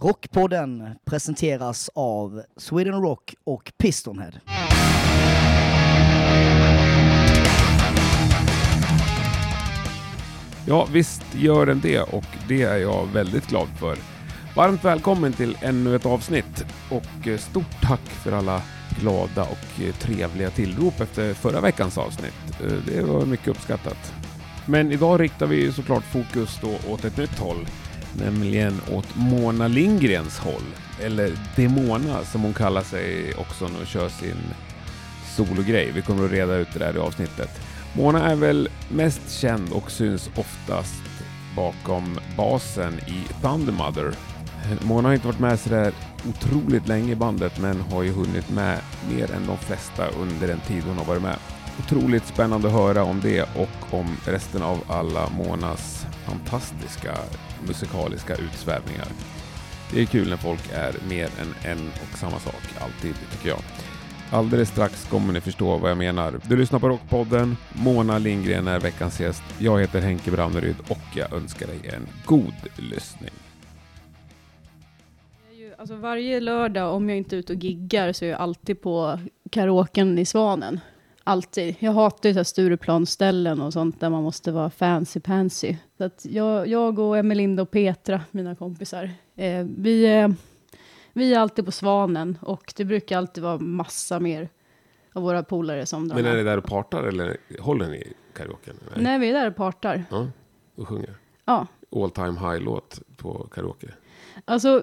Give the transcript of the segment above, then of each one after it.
Rockpodden presenteras av Sweden Rock och Pistonhead. Ja, visst gör den det och det är jag väldigt glad för. Varmt välkommen till ännu ett avsnitt och stort tack för alla glada och trevliga tillrop efter förra veckans avsnitt. Det var mycket uppskattat. Men idag riktar vi såklart fokus då åt ett nytt håll, nämligen åt Mona Lindgrens håll, eller Demona som hon kallar sig också när hon kör sin sologrej. Vi kommer att reda ut det där i avsnittet. Mona är väl mest känd och syns oftast bakom basen i Thundermother. Mona har inte varit med sådär otroligt länge i bandet men har ju hunnit med mer än de flesta under den tid hon har varit med. Otroligt spännande att höra om det och om resten av alla Monas fantastiska musikaliska utsvävningar. Det är kul när folk är mer än en och samma sak, alltid tycker jag. Alldeles strax kommer ni förstå vad jag menar. Du lyssnar på Rockpodden. Mona Lindgren är veckans gäst. Jag heter Henke Branneryd och jag önskar dig en god lyssning. Alltså varje lördag, om jag inte är ute och giggar, så är jag alltid på karaoken i Svanen. Alltid. Jag hatar ju så här Stureplansställen och sånt där man måste vara fancy pansy. Så att jag, jag och Emelinda och Petra, mina kompisar, eh, vi, är, vi är alltid på Svanen och det brukar alltid vara massa mer av våra polare som drar Men är det där och partar eller håller ni karaoken? Nej, vi är där och partar. Ja, och sjunger. Ja, All time high-låt på karaoke. Alltså,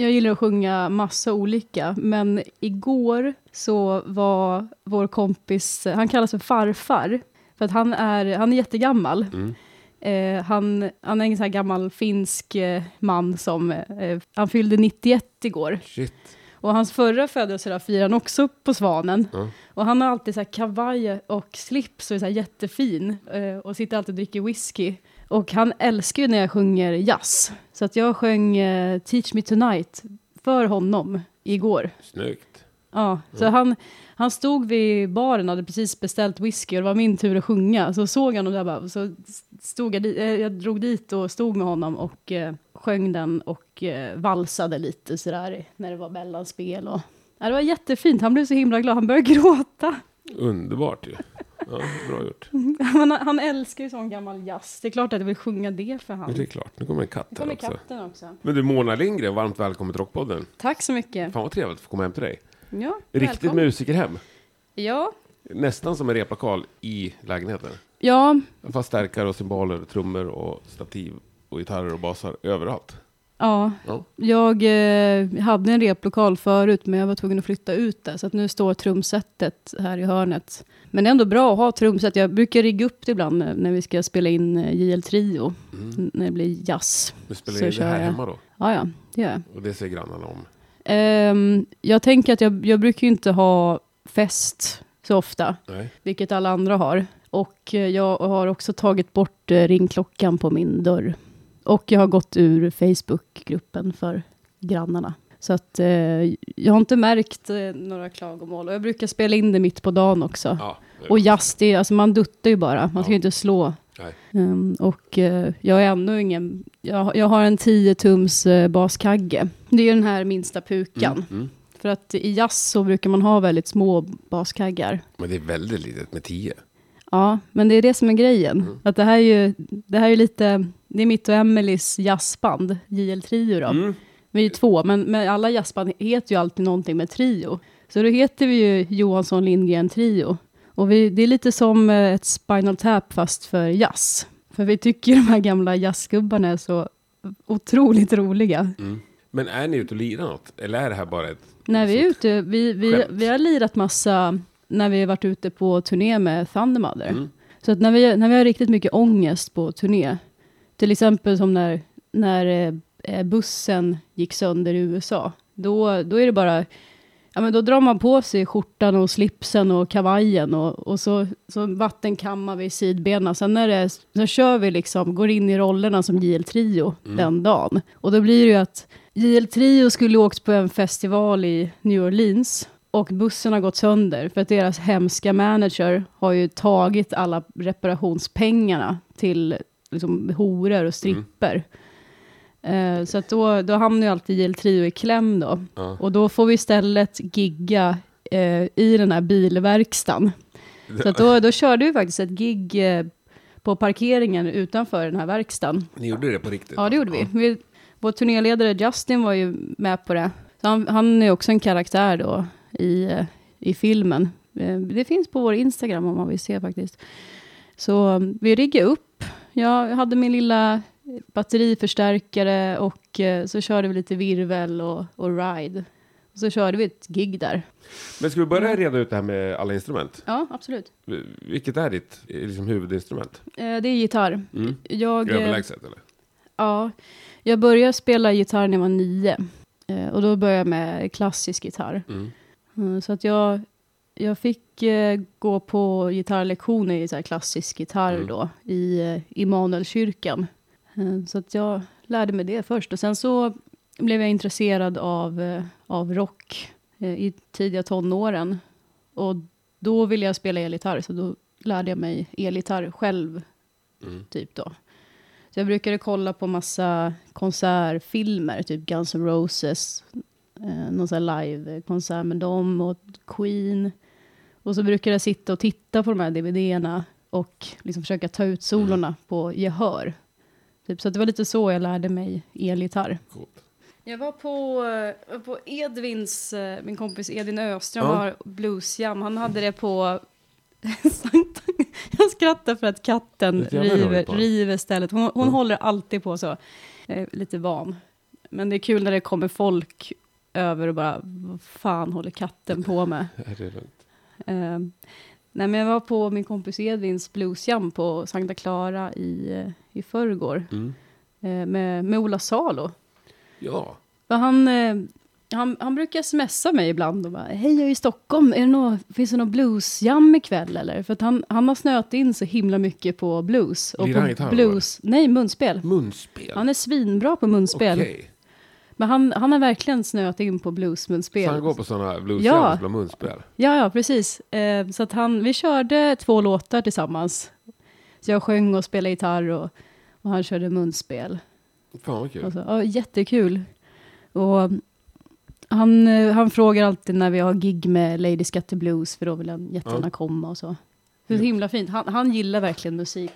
jag gillar att sjunga massa olika, men igår så var vår kompis, han kallas för farfar, för att han är, han är jättegammal. Mm. Eh, han, han är en sån här gammal finsk eh, man som, eh, han fyllde 91 igår. Shit. Och hans förra födelsedag firar han också på Svanen. Ja. Och han har alltid så kavaj och slips och är så jättefin. Eh, och sitter alltid och dricker whisky. Och han älskar ju när jag sjunger jazz. Så att jag sjöng eh, Teach Me Tonight för honom igår. Snyggt. Ja, så han, han stod vid baren och hade precis beställt whisky och det var min tur att sjunga. Så såg han och där bara, så stod jag, dit, eh, jag drog dit och stod med honom och eh, sjöng den och eh, valsade lite sådär när det var mellanspel. Och, ja, det var jättefint, han blev så himla glad, han började gråta. Underbart ju. Ja, bra gjort. Han, han älskar ju sån gammal jazz, det är klart att jag vill sjunga det för honom. det är klart, nu kommer en katt här kommer också. katten också. Men du Mona Lindgren, varmt välkommen till Rockpodden. Tack så mycket. Fan vad trevligt att få komma hem till dig. Ja, Riktigt välkommen. musikerhem. Ja, Nästan som en replokal i lägenheten. ja, Fast stärkare och cymbaler, trummor och stativ och gitarrer och basar överallt. Ja. Ja. Jag eh, hade en replokal förut, men jag var tvungen att flytta ut det. Så att nu står trumsetet här i hörnet. Men det är ändå bra att ha trumset. Jag brukar rigga upp det ibland när- vi ska spela in eh, JL Trio. Mm. När det blir jazz. Du spelar Så in det här jag. hemma då? Ja, ja, det gör jag. Och det säger grannarna om. Ehm, jag tänker att jag, jag brukar inte ha fest så ofta, Nej. vilket alla andra har. Och eh, jag har också tagit bort eh, ringklockan på min dörr. Och jag har gått ur Facebookgruppen för grannarna. Så att eh, jag har inte märkt eh, några klagomål. Och jag brukar spela in det mitt på dagen också. Ja, Och jazz, det är, alltså man duttar ju bara. Man ska Ja. ju inte slå. Ehm, och eh, jag är ännu ingen... Jag, jag har en 10 tums uh, baskagge. Det är den här minsta pukan. Mm, mm. För att i jazz så brukar man ha väldigt små baskaggar. Men det är väldigt litet med tio. Ja, men det är det som är grejen. Mm. Att det här är ju det här är lite... Det är mitt och Emelies jazzband, JL Trio då. Mm. Vi är ju två, men, men alla jazzband heter ju alltid någonting med trio. Så då heter vi ju Johansson Lindgren Trio. Och vi, det är lite som eh, ett Spinal Tap fast för jazz. För vi tycker de här gamla jazzgubbarna är så otroligt roliga. Mm. Men är ni ute och lirar något? Eller är det här bara ett... När vi är ute, vi, vi, Skämt. vi har lirat massa när vi har varit ute på turné med Thundermother. Mm. Så att när vi, när vi har riktigt mycket ångest på turné, till exempel som när, när eh, eh, bussen gick sönder i USA, då, då är det bara, ja men då drar man på sig skjortan och slipsen och kavajen och, och så, så vattenkammar vi sidbenen. Sen när det, så kör vi liksom, går in i rollerna som JL Trio den dagen. Och då blir det ju att JL Trio skulle åkt på en festival i New Orleans och bussen har gått sönder för att deras hemska manager har ju tagit alla reparationspengarna till liksom, horor och stripper. Eh, så att då, då hamnar ju alltid JL Trio i kläm då. Ja. Och då får vi istället gigga eh, i den här bilverkstan. Så att då, då körde vi faktiskt ett gig eh, på parkeringen utanför den här verkstaden. Ni gjorde det på riktigt? Ja, det gjorde vi. vi. Vår turnéledare Justin var ju med på det. Så han, han är också en karaktär då i, eh, i filmen. Eh, Det finns på vår Instagram om man vill se faktiskt. Så eh, vi riggade upp. Jag hade min lilla batteriförstärkare och eh, så körde vi lite virvel och, och ride. Och så körde vi ett gig där. Men ska vi börja reda ut det här med alla instrument? Ja, absolut. Vilket är ditt liksom, huvudinstrument? Eh, Det är gitarr. Mm. Jag, eh, Överlägset eller? Ja, jag började spela gitarr när jag var nio. Och då började jag med klassisk gitarr. Mm. Mm, så att jag, jag fick eh, gå på gitarrlektioner i så här klassisk gitarr Mm. då, i eh, Immanuelskyrkan. Eh, så att jag lärde mig det först. Och sen så blev jag intresserad av, eh, av rock eh, i tidiga tonåren. Och då ville jag spela elgitarr, så då lärde jag mig elgitarr själv Mm. typ då. Så jag brukade kolla på massa konsertfilmer, typ Guns N' Roses, eh, någon sån här live-konsert med dem och Queen. Och så brukade jag sitta och titta på de här DVD-erna och liksom försöka ta ut solorna på gehör. Typ, så att det var lite så jag lärde mig elgitarr. Coolt. Jag var på, på Edvins, eh, min kompis Edvin Öström Ja. har bluesjam. Han hade det på... jag skrattar för att katten river, river stället. Hon, hon Mm. håller alltid på så. Jag är lite van. Men det är kul när det kommer folk över och bara, vad fan håller katten på med? Eh, nej, men jag var på min kompis Edvins bluesjam på Sankta Clara i, eh, i förrgår. Mm. Eh, med, med Ola Salo. Ja. För han, eh, han, han brukar smsa mig ibland och bara, hej jag är i Stockholm, är det nå, finns det någon bluesjam ikväll eller? För att han, han har snöat in så himla mycket på blues. Och Lirar på gitarr, blues, nej munspel. Munspel? Han är svinbra på munspel. Okej. Men han, han har verkligen snöat in på bluesmunspel. Så han går på sådana bluesjam Ja. och spelar munspel? Ja, ja, precis. Eh, så att han, vi körde två låtar tillsammans. Så jag sjöng och spelade gitarr och, och han körde munspel. Fan vad kul. Alltså, ja, jättekul. Och han, han frågar alltid när vi har gig med Lady Scatter Blues, för då vill han jättegärna Ja. komma och så. Ja. himla fint. Han, han gillar verkligen musik.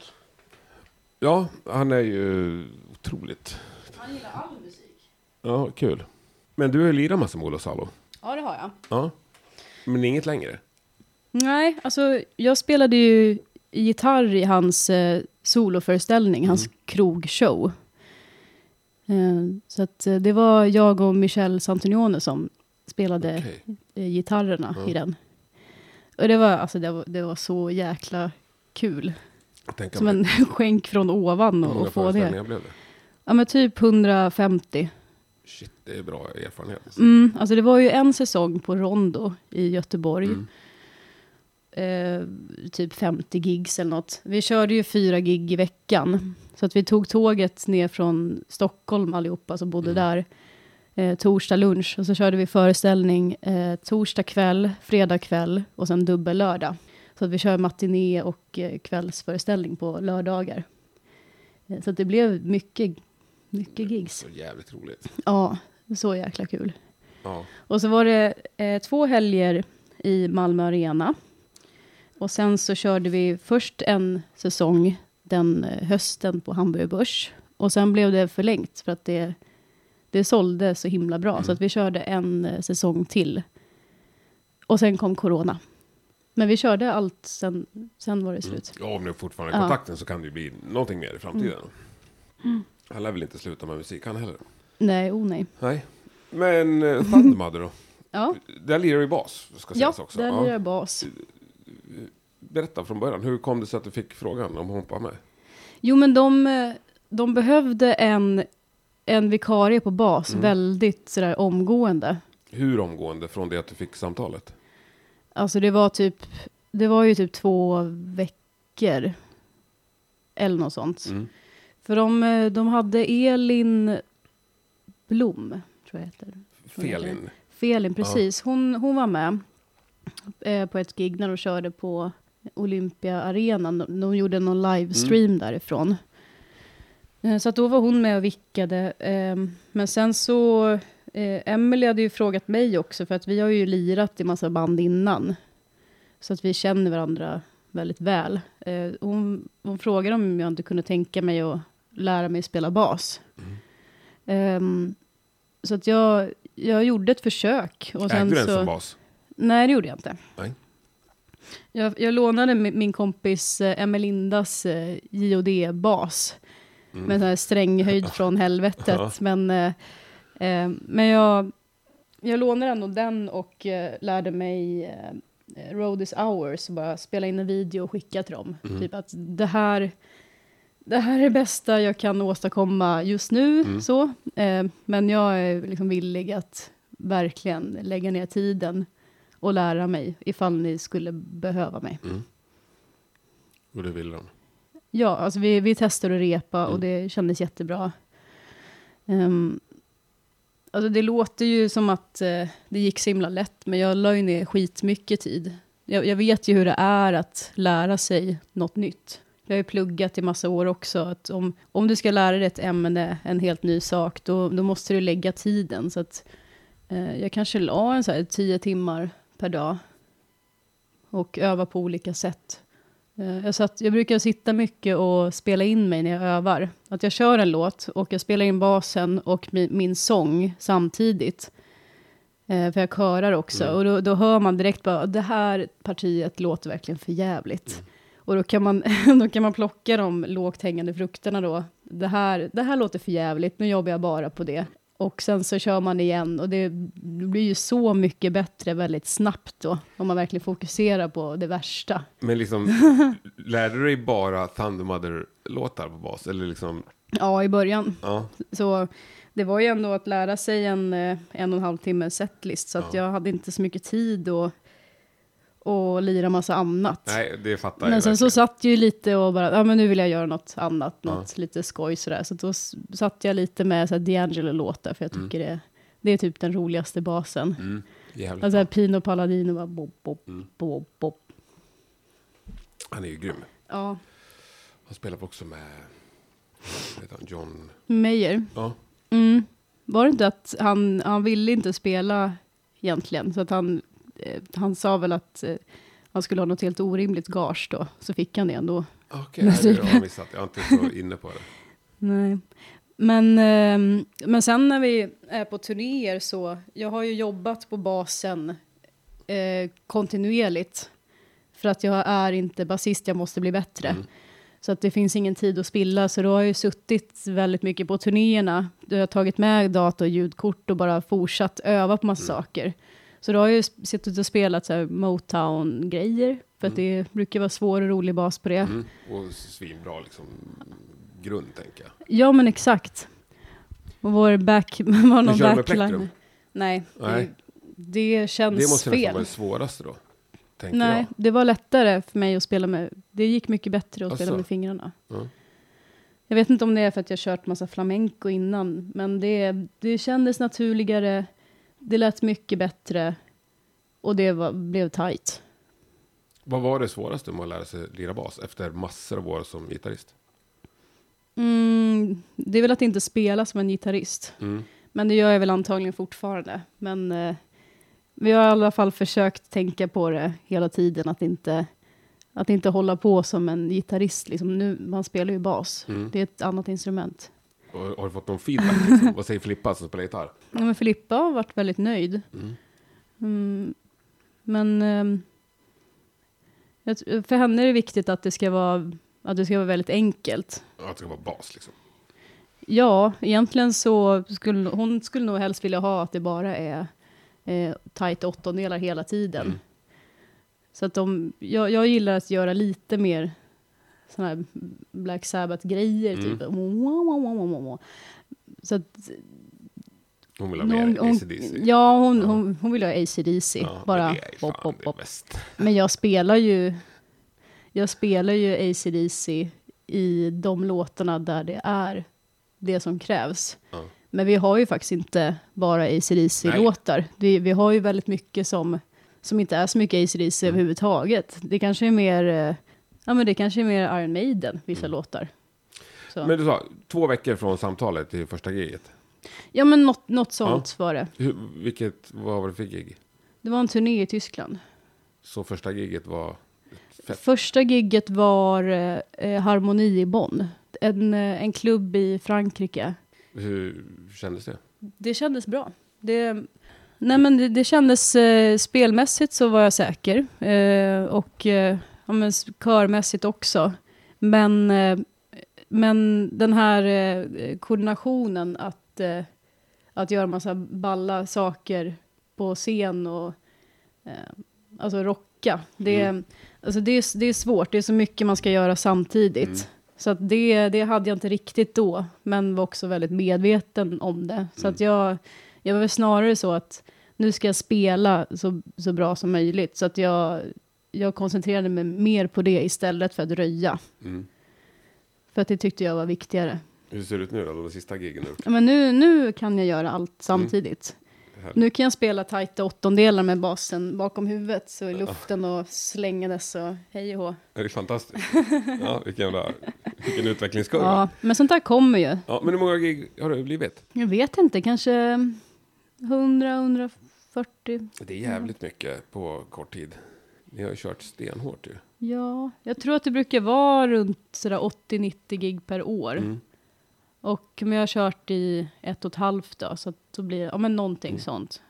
Ja, han är ju otroligt. Han gillar all musik. Ja, kul. Men du har ju lirat massa med Ola Salo. Ja, det har jag. Ja. Men inget längre? Nej, alltså jag spelade ju gitarr i hans eh, soloföreställning, hans krogshow. Eh, så att eh, det var jag och Michel Santinione som spelade Okej. eh, gitarrerna Ja. i den. Och det var, alltså, det var, det var så jäkla kul. Som en skänk från ovan Hur och, många och få det. föreställningar blev det? Ja men typ 150. Shit, det är bra erfarenhet. Mm, alltså det var ju en säsong på Rondo i Göteborg. Mm. Eh, typ 50 gigs eller något. Vi körde ju fyra gig i veckan. Så att vi tog tåget ner från Stockholm allihopa som bodde Mm. där. Eh, torsdag lunch och så körde vi föreställning eh, torsdag kväll, fredag kväll och sen dubbel lördag. Så att vi kör matiné och eh, kvällsföreställning på lördagar. Eh, så att det blev mycket, mycket gigs. Så jävligt roligt. Ja, så jäkla kul. Ja. Och så var det eh, två helger i Malmö Arena. Och sen så körde vi först en säsong den eh, hösten på Hamburger Börs. Och sen blev det förlängt för att det, det sålde så himla bra. Mm. Så att vi körde en eh, säsong till. Och sen kom corona. Men vi körde allt, sen, sen var det slut. Ja, om ni fortfarande har Ja. kontakten så kan det ju bli någonting mer i framtiden. Han lär väl inte sluta med musik han heller? Nej, oh nej. Nej. Men eh, Thundermother då? Ja, Där lirar du bas, ska ja sägas också. där Ja. lirar jag bas. Berätta från början, hur kom det sig att du fick frågan om hon var med? Jo, men de, eh, de behövde en, en vikarie på bas Mm. väldigt sådär omgående. Hur omgående från det att du fick samtalet? Alltså det var typ, det var ju typ två veckor. Eller något sånt. Mm. För de, eh, de hade Elin Blom, tror jag heter. Felin? Felin, precis. Hon, hon var med eh, på ett gig när de körde på Olympia arenan. De, de gjorde någon livestream därifrån. Eh, Så att då var hon med och vickade. ehm, Men sen så, eh, Emily hade ju frågat mig också, för att vi har ju lirat i massa band innan. Så att vi känner varandra väldigt väl. Eh, Hon, hon frågade om jag inte kunde tänka mig att lära mig spela bas. Ehm, Så att jag, jag gjorde ett försök. Och sen Ägde du den så, som bas? Nej, det gjorde jag inte. Nej. Jag, jag lånade min, min kompis eh, Emelindas eh, JOD-bas. Mm. Med en stränghöjd från helvetet. Ja. Men, eh, eh, men jag, jag lånade ändå den och eh, lärde mig eh, Road is ours. Bara spela in en video och skicka till dem. Mm. Typ att det här, det här är det bästa jag kan åstadkomma just nu. Mm. Så. Eh, men jag är liksom villig att verkligen lägga ner tiden och lära mig ifall ni skulle behöva mig. Mm. Och det vill de. Ja, alltså vi, vi testade att repa Mm. och det kändes jättebra. Um, alltså det låter ju som att eh, det gick så himla lätt, men jag la ju ner skitmycket tid. Jag, jag vet ju hur det är att lära sig något nytt. Jag har ju pluggat i massa år också. Att om, om du ska lära dig ett ämne, en helt ny sak, då, då måste du lägga tiden. Så att, eh, jag kanske la en så här tio timmar per dag och öva på olika sätt. Eh, Jag, satt, jag brukar sitta mycket och spela in mig när jag övar. Att jag kör en låt och jag spelar in basen och min, min sång samtidigt. Eh, för jag körar också. Mm. Och då, då hör man direkt bara, det här partiet låter verkligen för jävligt. Och då kan, man, då kan man plocka de lågt hängande frukterna då. Det här, det här låter för jävligt, nu jobbar jag bara på det. Och sen så kör man igen och det blir ju så mycket bättre väldigt snabbt då. Om man verkligen fokuserar på det värsta. Men liksom, lärde du dig bara Thunder Mother-låtar på bas? Eller liksom, Ja, i början. ja. Så det var ju ändå att lära sig en eh, en och en halv timme setlist. Så att Ja. jag hade inte så mycket tid att och lira massa annat. Nej, det fattar jag men sen så verkligen. satt jag ju lite och bara, ja men nu vill jag göra något annat, Ja. något lite skoj sådär. Så då satt jag lite med så D'Angelo-låtar, för jag Mm. tycker det, det är typ den roligaste basen. Mm, jävligt Alltså bra. Pino Palladino, bara bob, bob, Mm. bob, bob. Han är ju grym. Ja, Han spelar också med vad han, John... Meyer. Ja, Mm. Var det inte att han, han ville inte spela egentligen? Så att han, han sa väl att eh, han skulle ha något helt orimligt gage då. Så fick han det ändå. okej. Okay, det har jag missat. Jag är inte så inne på det. Nej. Men, ehm, men sen när vi är på turnéer så, jag har ju jobbat på basen eh, kontinuerligt. För att jag är inte basist, jag måste bli bättre. Mm. Så att det finns ingen tid att spilla, så då har jag ju suttit väldigt mycket på turnéerna. Då har jag tagit med dator och ljudkort och bara fortsatt öva på massa Mm. saker. Så då har jag suttit och spelat Motown-grejer, för att det brukar vara svår och rolig bas på det. Mm. Och svinbra liksom, grund, tänker jag. Ja, men exakt. Och vår back... var någon med backline. Nej, Nej. Det, det känns Det måste fel. vara det svåraste då, Nej, jag. det var lättare för mig att spela med... Det gick mycket bättre att spela Asså? med fingrarna. Ja. Jag vet inte om det är för att jag kört massa flamenco innan, men det, det kändes naturligare. Det lät mycket bättre och det var, blev tight. Vad var det svåraste med att lära sig lira bas efter massor av år som gitarrist? Mm, det är väl att inte spela som en gitarrist. Mm. Men det gör jag väl antagligen fortfarande. Men eh, vi har i alla fall försökt tänka på det hela tiden, att inte, att inte hålla på som en gitarrist. Liksom. Nu, man spelar ju bas, Mm. det är ett annat instrument. Och, har du fått någon feedback? Liksom? Vad säger Filippa som spelar gitarr? Ja, men Filippa har varit väldigt nöjd. Mm. Mm, men t- för henne är det viktigt att det ska vara, att det ska vara väldigt enkelt. Ja, det ska vara bas liksom. Ja, egentligen så skulle hon skulle nog helst vilja ha att det bara är eh, tight åttondelar hela tiden. Mm. Så att de, jag, jag gillar att göra lite mer sådana här Black Sabbath-grejer. Mm. Typ. Så att, Hon vill ha mer hon, AC/DC. ja, hon, Ja. Hon, hon vill ha AC/DC. Ja, bara men pop, pop. Men jag spelar ju jag spelar ju AC/DC i de låtarna där det är det som krävs. Ja. Men vi har ju faktiskt inte bara AC/DC-låtar. Vi, vi har ju väldigt mycket som, som inte är så mycket AC/DC Mm. överhuvudtaget. Det kanske är mer, eh, ja men det kanske är mer Iron Maiden, vissa Mm. låtar. också. Men du sa, två veckor från samtalet till första giget. ja, men något, något sånt var det. Hur, vilket, vad var det för gig? Det var en turné i Tyskland. Så första giget var... Fett. Första gigget var eh, eh, Harmoni i Bonn. En, eh, en klubb i Frankrike. Hur kändes det? Det kändes bra. Det, nej men det, det kändes eh, spelmässigt så var jag säker. Eh, och eh, ja, men körmässigt också. Men, eh, men den här eh, koordinationen att, eh, att göra massa balla saker på scen och alltså rocka. Det, Mm. alltså det, är, det är svårt, det är så mycket man ska göra samtidigt. Mm. Så att det, det hade jag inte riktigt då, men var också väldigt medveten om det. Så Mm. att jag, jag var väl snarare så att nu ska jag spela så, så bra som möjligt. Så att jag, jag koncentrerade mig mer på det istället för att röja. Mm. För att det tyckte jag var viktigare. Hur ser det ut nu då, de sista gjort? Ja, Men nu, nu kan jag göra allt samtidigt. Härligt. Nu kan jag spela tajta åttondelar med basen bakom huvudet, så i luften och slängandes och hej och hå. Det är fantastiskt. Ja, vilken jävla... Vilken utvecklingskurva. Ja, men sånt där kommer ju. Ja, men hur många gig har det blivit? Jag vet inte, kanske 100, 140. Det är jävligt mycket på kort tid. Ni har ju kört stenhårt ju. Ja, jag tror att det brukar vara runt sådär 80-90 gig per år. Mm. Och men jag har kört i ett och ett halvt då, så att då blir ja men någonting Mm. sånt.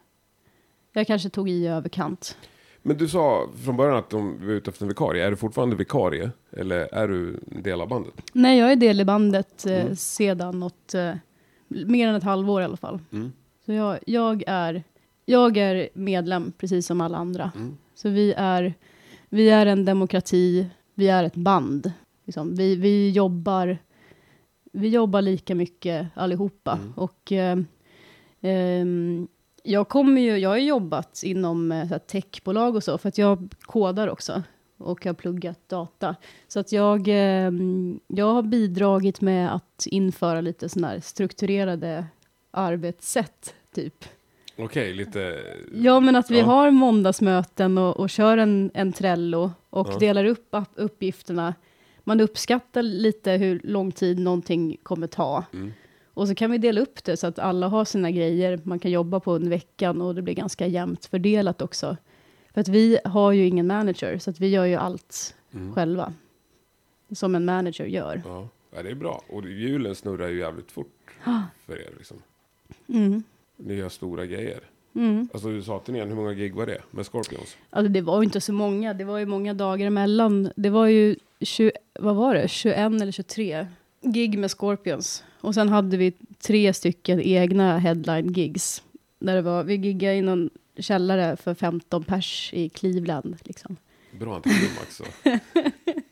Jag kanske tog i överkant. Men du sa från början att de var ute efter en vikarie. Är du fortfarande vikarie? Eller är du en del av bandet? Nej, jag är del i bandet eh, Mm. sedan något, eh, mer än ett halvår i alla fall. Mm. Så jag, jag, är, jag är medlem precis som alla andra. Mm. Så vi är, vi är en demokrati, vi är ett band. Liksom. Vi, vi, jobbar, vi jobbar lika mycket allihopa. Mm. Och, eh, ehm, jag, kommer ju, jag har jobbat inom eh, så här techbolag och så, för att jag kodar också. Och har pluggat data. Så att jag, ehm, jag har bidragit med att införa lite sådana här strukturerade arbetssätt, typ. Okej, lite... Ja, men att vi Ja. har måndagsmöten och, och kör en, en Trello och Ja. delar upp uppgifterna. Man uppskattar lite hur lång tid någonting kommer ta. Mm. Och så kan vi dela upp det så att alla har sina grejer. Man kan jobba på en veckan och det blir ganska jämnt fördelat också. För att vi har ju ingen manager, så att vi gör ju allt Mm. själva. Som en manager gör. Ja. ja, det är bra. Och julen snurrar ju jävligt fort för er. Liksom. Mm. Gör stora grejer. Mm. Alltså du sa turnén, hur många gig var det med Scorpions? Alltså det var ju inte så många, det var ju många dagar emellan. Det var ju 20, vad var det, 21 eller 23 gig med Scorpions. Och sen hade vi tre stycken egna headline-gigs. Där det var, vi giggade i någon källare för 15 pers i Cleveland. Liksom. Bra antiklimax. så.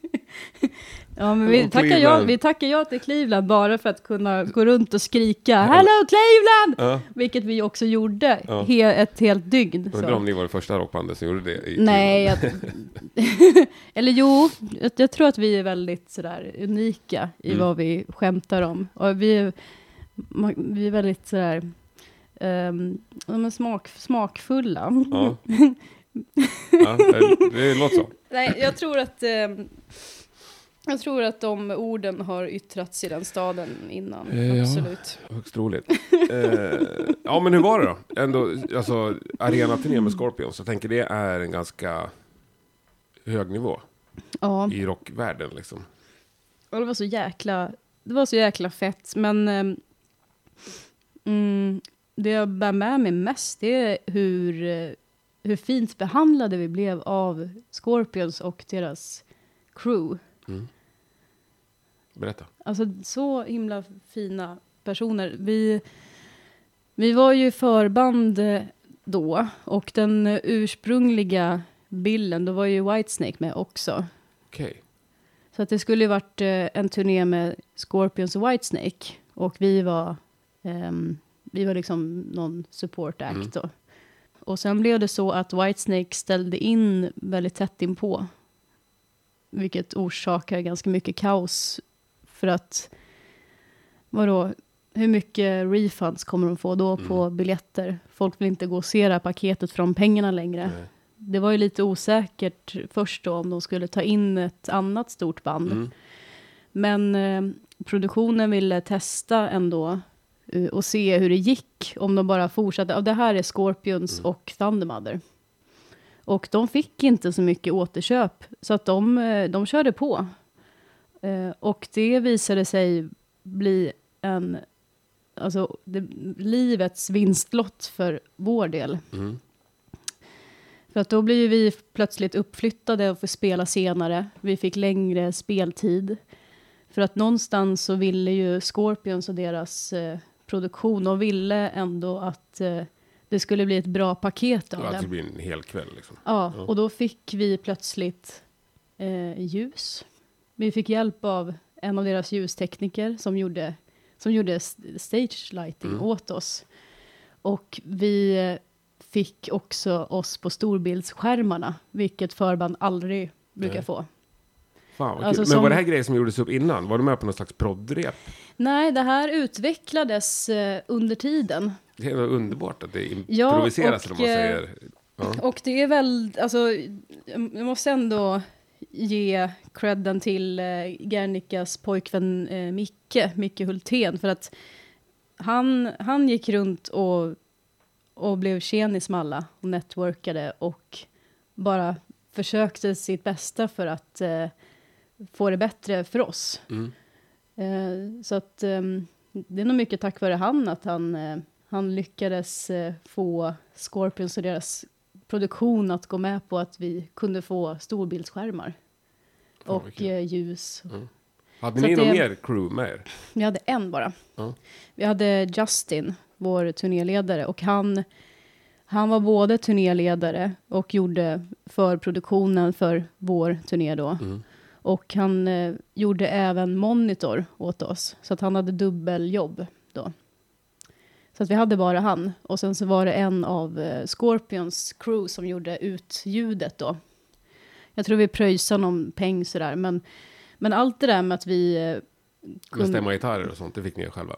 Ja, men vi tackar, ja, vi tackar ja till Cleveland bara för att kunna gå runt och skrika Hello Cleveland! Ja. Vilket vi också gjorde Ja. he, ett helt dygn. Jag undrar om ni var det första rockbandet som gjorde det Nej, jag, eller jo, jag, jag tror att vi är väldigt sådär unika i Mm. vad vi skämtar om. Och vi, vi är väldigt sådär um, smak, smakfulla. Ja. ja, det, det låter så. Nej, jag tror att ehm, jag tror att de orden har yttrats i den staden innan, Eh, ja. absolut. Högst troligt. Eh, ja, men hur var det då? Ändå, alltså, arenaturné med Scorpions. Jag tänker det är en ganska hög nivå Ja, i rockvärlden. Liksom. och det var så jäkla, det var så jäkla fett, men ehm, mm, det jag bär med mig mest, det är hur, eh, hur fint behandlade vi blev av Scorpions och deras crew. Mm. Berätta. Alltså så himla fina personer. Vi, vi var ju förband eh, då och den ursprungliga bilden, då var ju Whitesnake med också. Okej. Så att det skulle ju varit eh, en turné med Scorpions och Whitesnake och vi var, ehm, vi var liksom någon support act Mm. då. Och sen blev det så att Whitesnake ställde in väldigt tätt inpå. Vilket orsakar ganska mycket kaos. För att, vadå, hur mycket refunds kommer de få då på biljetter? Folk vill inte gå och se det här paketet från pengarna längre. Nej. Det var ju lite osäkert först då om de skulle ta in ett annat stort band. Mm. Men eh, produktionen ville testa ändå eh, och se hur det gick om de bara fortsatte. Och det här är Scorpions Mm. och Thundermother. Och de fick inte så mycket återköp, så att de, eh, de körde på. Eh, Och det visade sig bli en, alltså det, livets vinstlott för vår del. Mm. För att då blir vi plötsligt uppflyttade och får spela senare. Vi fick längre speltid. För att någonstans så ville ju Scorpions och deras eh, produktion, och ville ändå att eh, det skulle bli ett bra paket av Ja, det det. blir en hel kväll liksom. Ja, Ja. och då fick vi plötsligt eh, ljus. Vi fick hjälp av en av deras ljustekniker som gjorde, som gjorde stage lighting Mm. åt oss. Och vi fick också oss på storbildsskärmarna, vilket förband aldrig brukar Nej. få. Fan Alltså. Men som- var det här grejer som gjordes upp innan? Var du med på någon slags prodrep? Nej, det här utvecklades eh, under tiden. Det är underbart att det Ja, improviseras, och, vad man eh, säger. Ja. Och det är väl, alltså, jag måste ändå ge credden till eh, Gernikas pojkvän eh, Micke, Micke Hultén, för att han, han gick runt och, och blev tjenis med alla och networkade och bara försökte sitt bästa för att eh, få det bättre för oss. Mm. Eh, så att ehm, det är nog mycket tack vare han att han, eh, han lyckades eh, få Scorpions och deras produktion att gå med på att vi kunde få storbildsskärmar. Fan, och kul. eh, ljus. Hade så ni någon det- mer crew med er? Vi hade en bara. Ja. Vi hade Justin, vår turnéledare, och han, han var både turnéledare och gjorde förproduktionen för vår turné då. Mm. Och han eh, gjorde även monitor åt oss, så att han hade dubbeljobb då. Så att vi hade bara han. Och sen så var det en av eh, Scorpions crew som gjorde ut ljudet då. Jag tror vi pröjsade någon peng sådär, men, men allt det där med att vi eh, Med stämma gitarrer och sånt, det fick ni själva?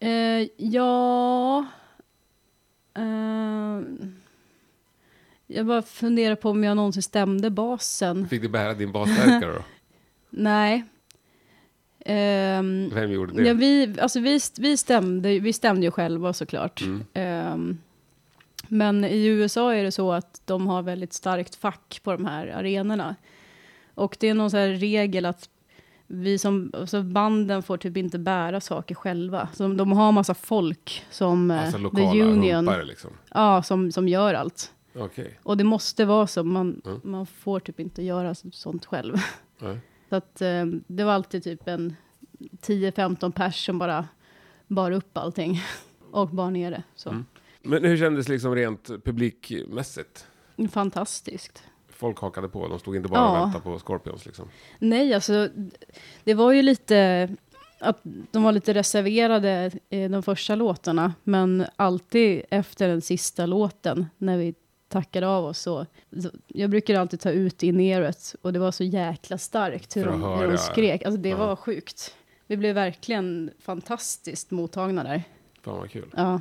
Eh, ja... Eh, jag bara funderar på om jag någonsin stämde basen. Fick du bära din basstärkare då? Nej. Ehm, Vem gjorde det? ja, vi, alltså vi, vi, stämde, vi stämde ju själva såklart. Mm. Ehm, men i USA är det så att de har väldigt starkt fack på de här arenorna. Och det är någon så här regel att vi som, alltså banden får typ inte bära saker själva. Så de, har massa folk som Alltså The lokala Union, humpare liksom? ja, som, som gör allt. Okej. Och det måste vara så, man, Mm. man får typ inte göra så- sånt själv. Nej. Så att eh, det var alltid typ en 10-15 pers som bara bar upp allting och bar ner det. Så Mm. Men hur kändes det liksom rent publikmässigt? fantastiskt. Folk hakade på, de stod inte bara och Ja. väntade på Scorpions liksom. Nej, alltså det var ju lite att de var lite reserverade i de första låtarna, men alltid efter den sista låten när vi tackade av oss så, jag brukar alltid ta ut in eret och det var så jäkla starkt hur de skrek. Alltså det Ja. var sjukt. Vi blev verkligen fantastiskt mottagna där. Fan vad kul. Ja.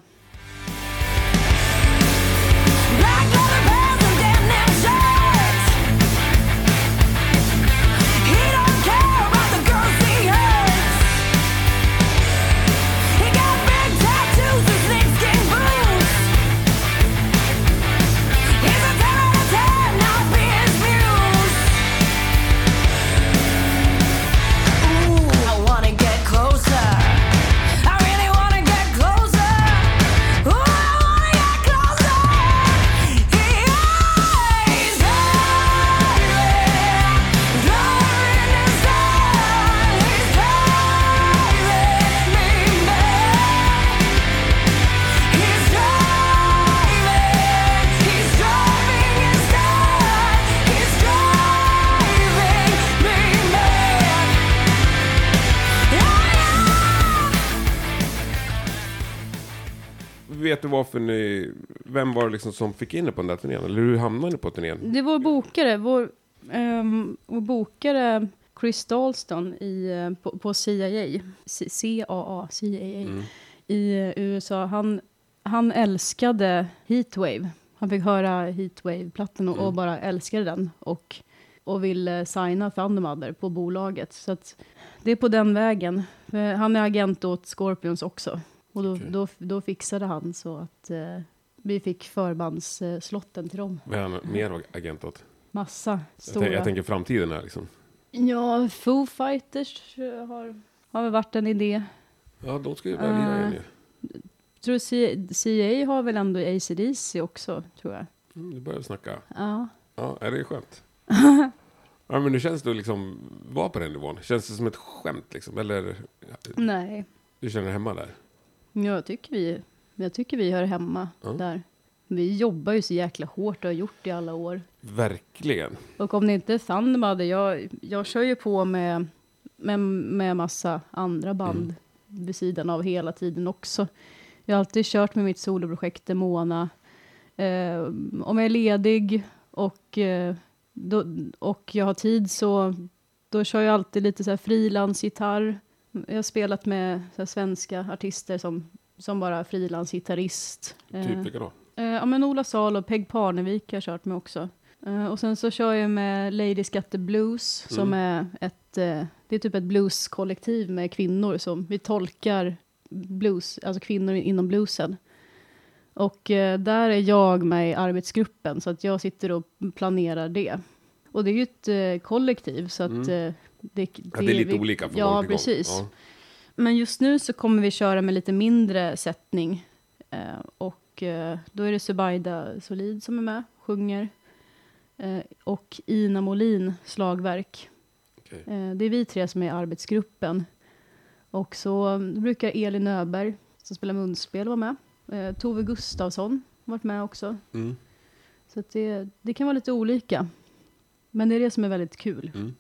Vet du varför ni, vem var det liksom som fick in er på den där turnén? Eller hur hamnade ni på turnén? Det vår bokare, vår, ehm, vår bokare Chris Dalston i, eh, på, på CIA, CAA, CAA Mm. i eh, USA. Han, han älskade Heatwave. Han fick höra Heatwave-plattan och, och Mm. bara älskade den. Och och ville signa Thundermother på bolaget. Så det är på den vägen. Eh, Han är agent åt Scorpions också. Och då, Okej. då, då fixade han så att eh, vi fick förbandsslotten till dem. Vad är han mer agent åt? Massa Jag, stora. tänker, jag tänker framtiden här liksom. Ja, Foo Fighters eh, har, har väl varit en idé. Ja, de ska ju börja lira igen Eh. ju. Tror C- CA har väl ändå AC/DC också, tror jag. Mm, nu börjar snacka. Ja. Ja, är det är skönt. ja, men hur känns det liksom vara på den nivån? Känns det som ett skämt liksom? Eller Nej, du känner dig hemma där? Jag tycker vi, jag tycker vi hör hemma Ja. där. Vi jobbar ju så jäkla hårt och har gjort i alla år. Verkligen. Och om det inte är Thunderbird, jag, jag kör ju på med, med, med massa andra band Mm. vid sidan av hela tiden också. Jag har alltid kört med mitt soloprojekt Demona. Eh, om jag är ledig och, eh, då, och jag har tid så då kör jag alltid lite så här frilansgitarr. Jag har spelat med här svenska artister som, som bara frilansgitarrist. Eh, Typ vilka då? Eh, ja, men Ola Salo och Peg Parnevik har jag kört med också. Eh, och sen så kör jag med Lady Scatter Blues som är ett, eh, det är typ ett blueskollektiv med kvinnor som vi tolkar blues, alltså kvinnor inom bluesen. Och eh, där är jag med i arbetsgruppen så att jag sitter och planerar det. Och det är ju ett eh, kollektiv så att Mm. Eh, det, Ja, det är lite vi- olika från Ja, precis. Ja. Men just nu så kommer vi köra med lite mindre sättning. Eh, och eh, då är det Subaida Solid som är med, sjunger. Eh, och Ina Molin, slagverk. Okej. Eh, det är vi tre som är i arbetsgruppen. Och så mm, brukar Elin Öberg, som spelar munspel, vara med. Eh, Tove Gustafsson har varit med också. Mm. Så det, det kan vara lite olika. Men det är det som är väldigt kul. Mm.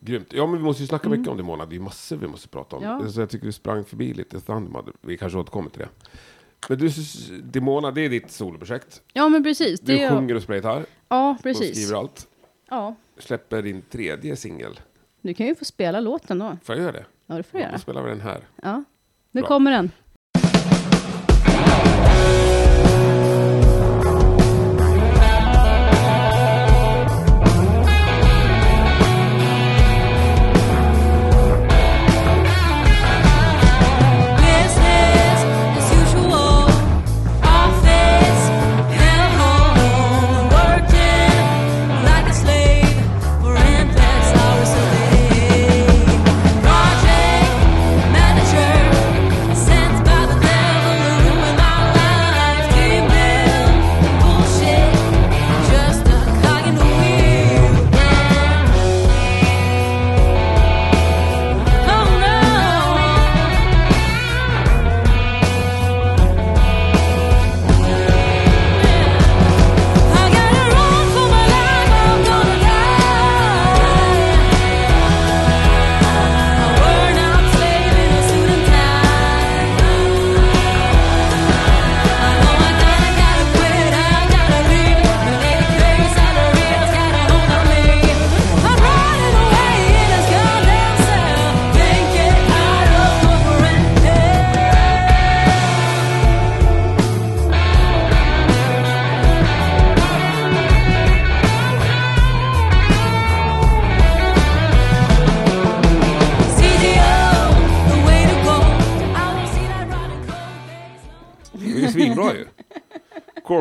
Grymt. Ja, men vi måste ju snacka Mm. mycket om det Mona. Det är massor vi måste prata om. Ja. Så jag tycker du sprang förbi lite Thundermother. Vi kanske återkommer till det. Men du, Demona, det är ditt soloprojekt. Ja, men precis. Du Det sjunger och spelar gitarr ja, och precis. skriver allt. Ja, Släpper din tredje singel. du kan ju få spela låten då. Får jag göra det? Ja, det får du Då göra. spelar vi den här. Ja, nu Bra. kommer den.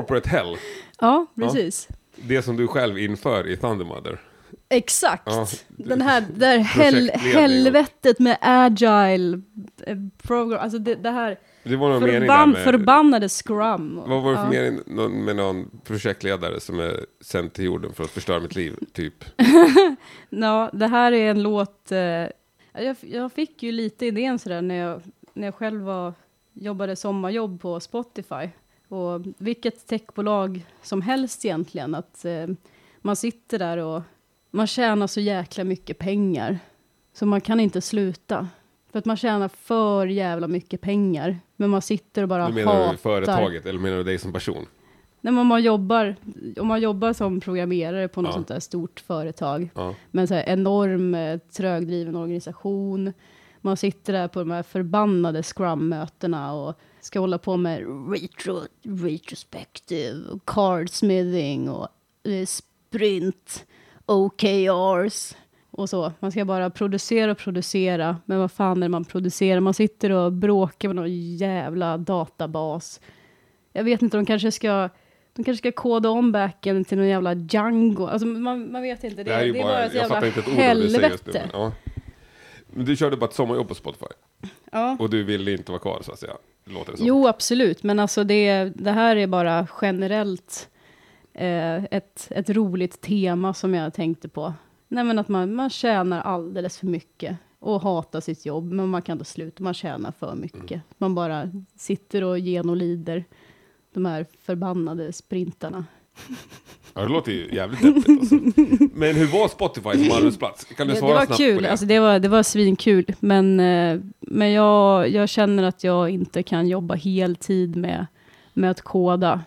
Corporate Hell. Ja, precis. Det som du själv inför i Thundermother. Exakt. Ja, Den här, det här hel, helvetet med agile eh, program, alltså det, det här Det var någon förban, med... förbannade scrum. Vad var det för Ja. mening någon- med någon projektledare som är sänd till jorden för att förstöra mitt liv, typ? Ja, det här är en låt, eh, jag, jag fick ju lite idén sådär när jag, när jag själv var, jobbade sommarjobb på Spotify. Och vilket techbolag som helst egentligen, att eh, man sitter där och man tjänar så jäkla mycket pengar. Så man kan inte sluta. För att man tjänar för jävla mycket pengar. Men man sitter och bara Du menar hatar. du företaget eller menar du dig som person? Nej, men om man jobbar, om man jobbar som programmerare på något Ja. sånt där stort företag. Ja. med här enorm eh, trögdriven organisation. Man sitter där på de här förbannade scrum-mötena och ska hålla på med retro, retrospective och cardsmithing och eh, sprint. OKRs och så. Man ska bara producera och producera. Men vad fan är det man producerar? Man sitter och bråkar med någon jävla databas. Jag vet inte, de kanske ska de kanske ska koda om backen till någon jävla Django. Alltså man, man vet inte. Det, Det är det är bara, bara ett jag jävla säger just nu. helvete. Men, ja. Men du körde bara ett sommarjobb på Spotify. Ja. Och du ville inte vara kvar så att säga. Låter det som. Jo, absolut. Men alltså det, det här är bara generellt eh, ett, ett roligt tema som jag tänkte på. Nej, men att man, man tjänar alldeles för mycket och hatar sitt jobb, men man kan inte sluta. Man tjänar för mycket. Mm. Man bara sitter och genomlider de här förbannade sprintarna. Ja, det låter ju jävligt deppigt alltså. Men hur var Spotify som arbetsplats? Kan du Det, det svara var snabbt kul, på det? alltså det var, det var svinkul, men, eh, men jag, jag känner att jag inte kan jobba heltid med, med att koda.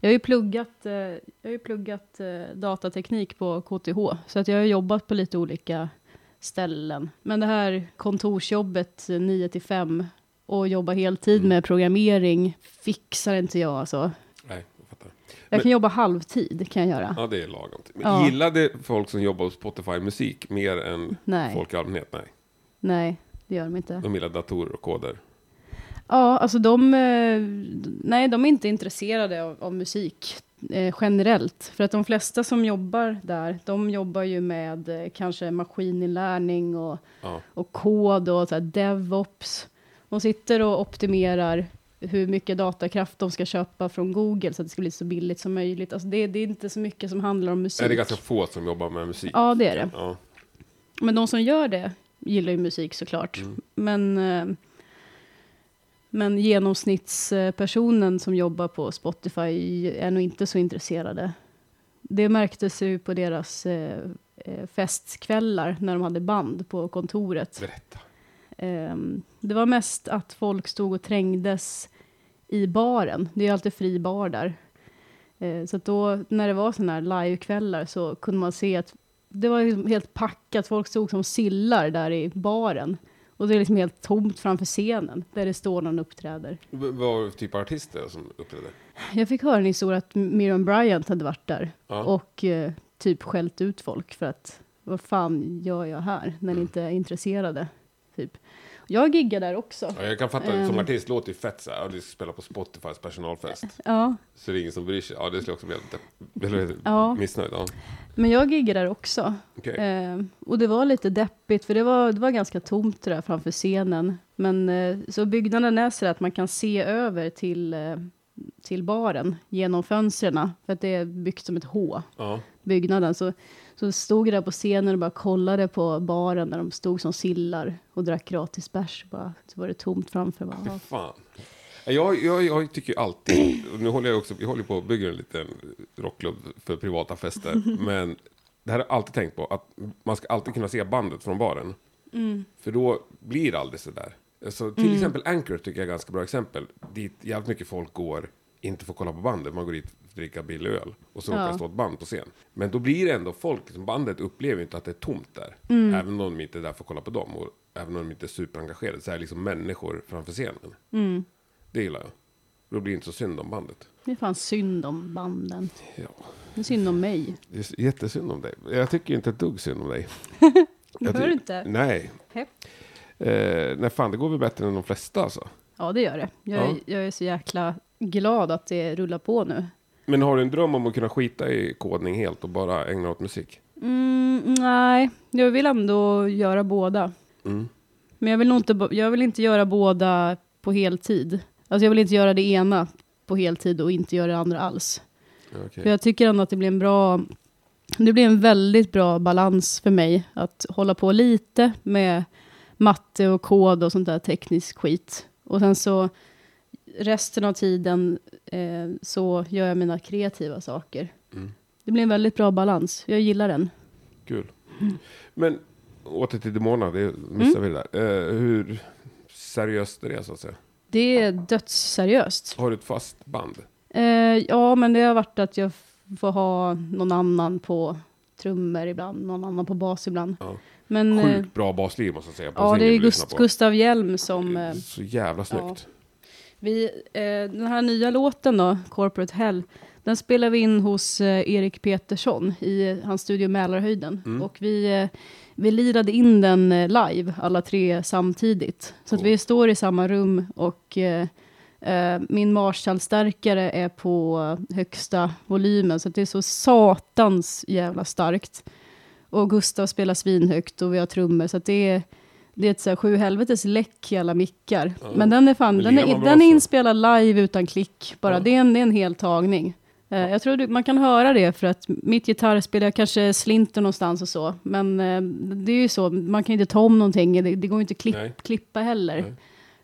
Jag har ju pluggat, eh, jag har ju pluggat eh, datateknik på KTH, så att jag har jobbat på lite olika ställen. Men det här kontorsjobbet 9 till 5 och jobba heltid Mm. med programmering fixar inte jag alltså. Jag Men- kan jobba halvtid, kan jag göra. Ja, det är lagom. Men Ja. Gillade folk som jobbar hos Spotify musik mer än Nej, folk i allmänhet? Nej. nej, det gör de inte. De gillar datorer och koder. Ja, alltså de, eh, nej, de är inte intresserade av, av musik eh, generellt. För att de flesta som jobbar där, de jobbar ju med eh, kanske maskininlärning och, Ja. och kod och så här DevOps. De sitter och optimerar hur mycket datakraft de ska köpa från Google så att det ska bli så billigt som möjligt. Alltså det, det är inte så mycket som handlar om musik. Är det ganska få som jobbar med musik? Ja, det är det. Ja. Men de som gör det gillar ju musik såklart. Mm. Men, eh, men genomsnittspersonen som jobbar på Spotify är nog inte så intresserade. Det märktes ju på deras eh, eh, festkvällar när de hade band på kontoret. Berätta. Ehm, det var mest att folk stod och trängdes i baren. Det är ju alltid fri bar där. Eh, så då, när det var sådana här livekvällar så kunde man se att det var liksom helt packat. Folk stod som sillar där i baren. Och det är liksom helt tomt framför scenen där det står någon uppträder. V- Vad för typ av artister som uppträdde? Jag fick höra en historia att Miriam Bryant hade varit där Ja. och eh, typ skällt ut folk för att vad fan gör jag här när ni Mm. inte är intresserade? Typ. Jag giggar där också. Ja, jag kan fatta, som Ehm. artist låter ju fett så här, du ska spela på Spotifys personalfest. Ja, Så det är ingen som bryr sig. Ja, det skulle jag också bli lite, Ja. missnöjd. Ja. men jag giggar där också. Okej. Eh, och det var lite deppigt, för det var, det var ganska tomt där framför scenen. Men eh, så byggnaden är så att man kan se över till, eh, till baren genom fönstren. För att det är byggt som ett H, Ja. byggnaden. Så, så stod jag där på scenen och bara kollade på baren när de stod som sillar och drack gratis bärs. Bara, så var det tomt framför. Bara, Fy ja. fan. Jag, jag, jag tycker alltid, nu håller jag också, vi håller på att bygga en liten rockklubb för privata fester, men det här har jag alltid tänkt på, att man ska alltid kunna se bandet från baren. För då blir det aldrig sådär. Alltså, till exempel Anchor tycker jag är ett ganska bra exempel, dit jävligt mycket folk går, inte får kolla på bandet, man går dit att dricka billig öl, och så Ja. råkar det stå ett band på scen. Men då blir det ändå folk, som bandet upplever inte att det är tomt där, även om de inte är där för att kolla på dem, och även om de inte är superengagerade, så är det liksom människor framför scenen. Mm. Det gillar jag. Då blir det inte så synd om bandet. Det är fan synd om banden. Ja, Det är synd om mig. det är jättesynd om dig. Jag tycker inte ett dugg synd om dig. Hör ty- du inte? Nej. Hej. Eh, nej, fan, det går väl bättre än de flesta alltså. Ja, det gör det. Jag, Ja. jag är så jäkla glad att det rullar på nu. Men har du en dröm om att kunna skita i kodning helt och bara ägna åt musik? Mm, nej, jag vill ändå göra båda. Mm. Men jag vill, nog inte, jag vill inte göra båda på heltid. Alltså jag vill inte göra det ena på heltid och inte göra det andra alls. Okej. För jag tycker ändå att det blir en bra, det blir en väldigt bra balans för mig att hålla på lite med matte och kod och sånt där teknisk skit. Och sen så resten av tiden eh, så gör jag mina kreativa saker. Mm. Det blir en väldigt bra balans. Jag gillar den. Kul. Men åter till Demona, det missade vi det där. Eh, hur seriöst är det så att säga? Det är dödsseriöst. Har du ett fast band? Eh, ja, men det har varit att jag får ha någon annan på trummor ibland, någon annan på bas ibland. Ja. Men eh, Sjukt bra basliv måste jag säga. ja, det är vi Gust-. Gustav Hjelm som... Eh, Så jävla snyggt. Vi, eh, den här nya låten då, Corporate Hell, den spelar vi in hos eh, Erik Petersson i eh, hans studio Mälarhöjden. Mm. Och vi, eh, vi lirade in den eh, live, alla tre samtidigt. Så att Cool. vi står i samma rum och eh, min Marshall-stärkare är på högsta volymen. Så att det är så satans jävla starkt. Och Gustav spelar svinhögt och vi har trummor. Så att det är, det är ett så här sju helvetes läck i alla mickar. Ja. Men den är fan, den är, den är inspelad live utan klick bara. Ja. Det, är en, det är en hel tagning. Eh, Jag tror du, man kan höra det för att mitt gitarrspel, jag kanske slinter någonstans och så. Men eh, det är ju så, man kan inte ta om någonting. Det, det går inte att klipp, Nej. klippa heller. Nej.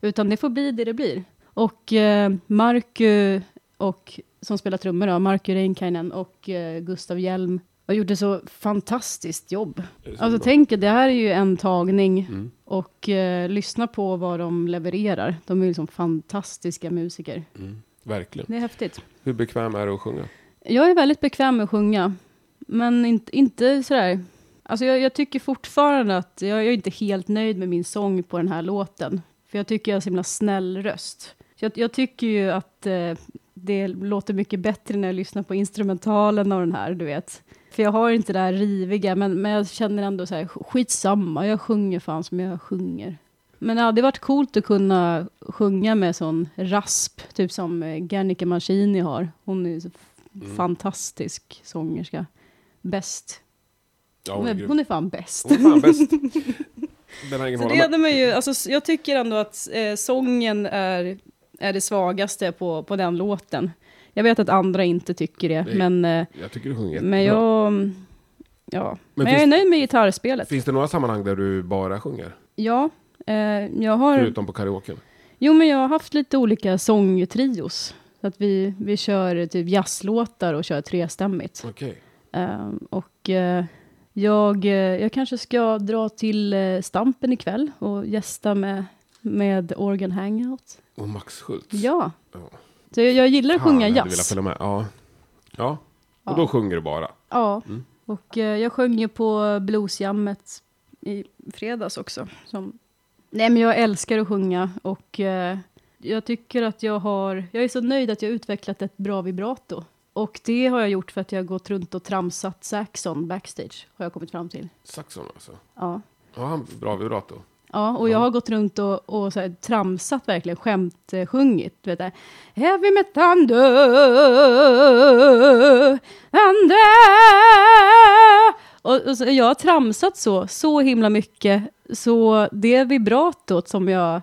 Utan det får bli det det blir. Och eh, Marku, och, som spelar trummor då, Marku Reinkainen och Gustav Hjelm gjort ett så fantastiskt jobb. Alltså tänk, det här är ju en tagning Mm. och eh, lyssna på vad de levererar. De är liksom fantastiska musiker. Mm. Verkligen. Det är häftigt. Hur bekväm är du att sjunga? Jag är väldigt bekväm med att sjunga, men inte, inte sådär... Alltså jag, jag tycker fortfarande att jag, jag är inte helt nöjd med min sång på den här låten. För jag tycker jag har så himla snäll röst. Så jag, jag tycker ju att eh, det låter mycket bättre när jag lyssnar på instrumentalen av den här, du vet. För jag har inte det där riviga, men, men jag känner ändå så här, skitsamma, jag sjunger fan som jag sjunger. Men det hade varit coolt att kunna sjunga med sån rasp, typ som eh, Gernika Mancini har. Hon är så Mm. fantastisk sångerska. Bäst. Ja, hon, är hon är fan bäst. Hon är fan bäst. Den Så det hade man ju, alltså, jag tycker ändå att eh, sången är, är det svagaste på, på den låten. Jag vet att andra inte tycker det, Nej. men, eh, Jag tycker du sjunger men jag... Ja, men, jag är finns- nöjd med gitarrspelet. Finns det några sammanhang där du bara sjunger? Ja, eh, jag har... Förutom på karaoken? Jo, men jag har haft lite olika sångtrios. Så att vi, vi kör typ jazzlåtar och kör trestämmigt. Okej. Eh, och eh, jag, eh, jag kanske ska dra till eh, Stampen ikväll och gästa med, med Organ Hangout. Och Max Schultz? Ja, Ja. så jag, jag gillar att Fan, sjunga jag jazz. följa med. Ja. ja. Och Ja. då sjunger du bara? Ja, Mm. och eh, jag sjöng ju på bluesjammet i fredags också. Som... Nej, men jag älskar att sjunga och eh, jag tycker att jag har... Jag är så nöjd att jag har utvecklat ett bra vibrato. Och det har jag gjort för att jag har gått runt och tramsat saxon backstage, har jag kommit fram till. Saxon alltså? Ja. Ja, han bra vibrato. Ja, och jag Ja. har gått runt och, och så här, tramsat verkligen, skämt eh, sjungit. Du vet det. Heavy thunder. Och, och så, jag har tramsat så, så himla mycket, så det vibratot som jag,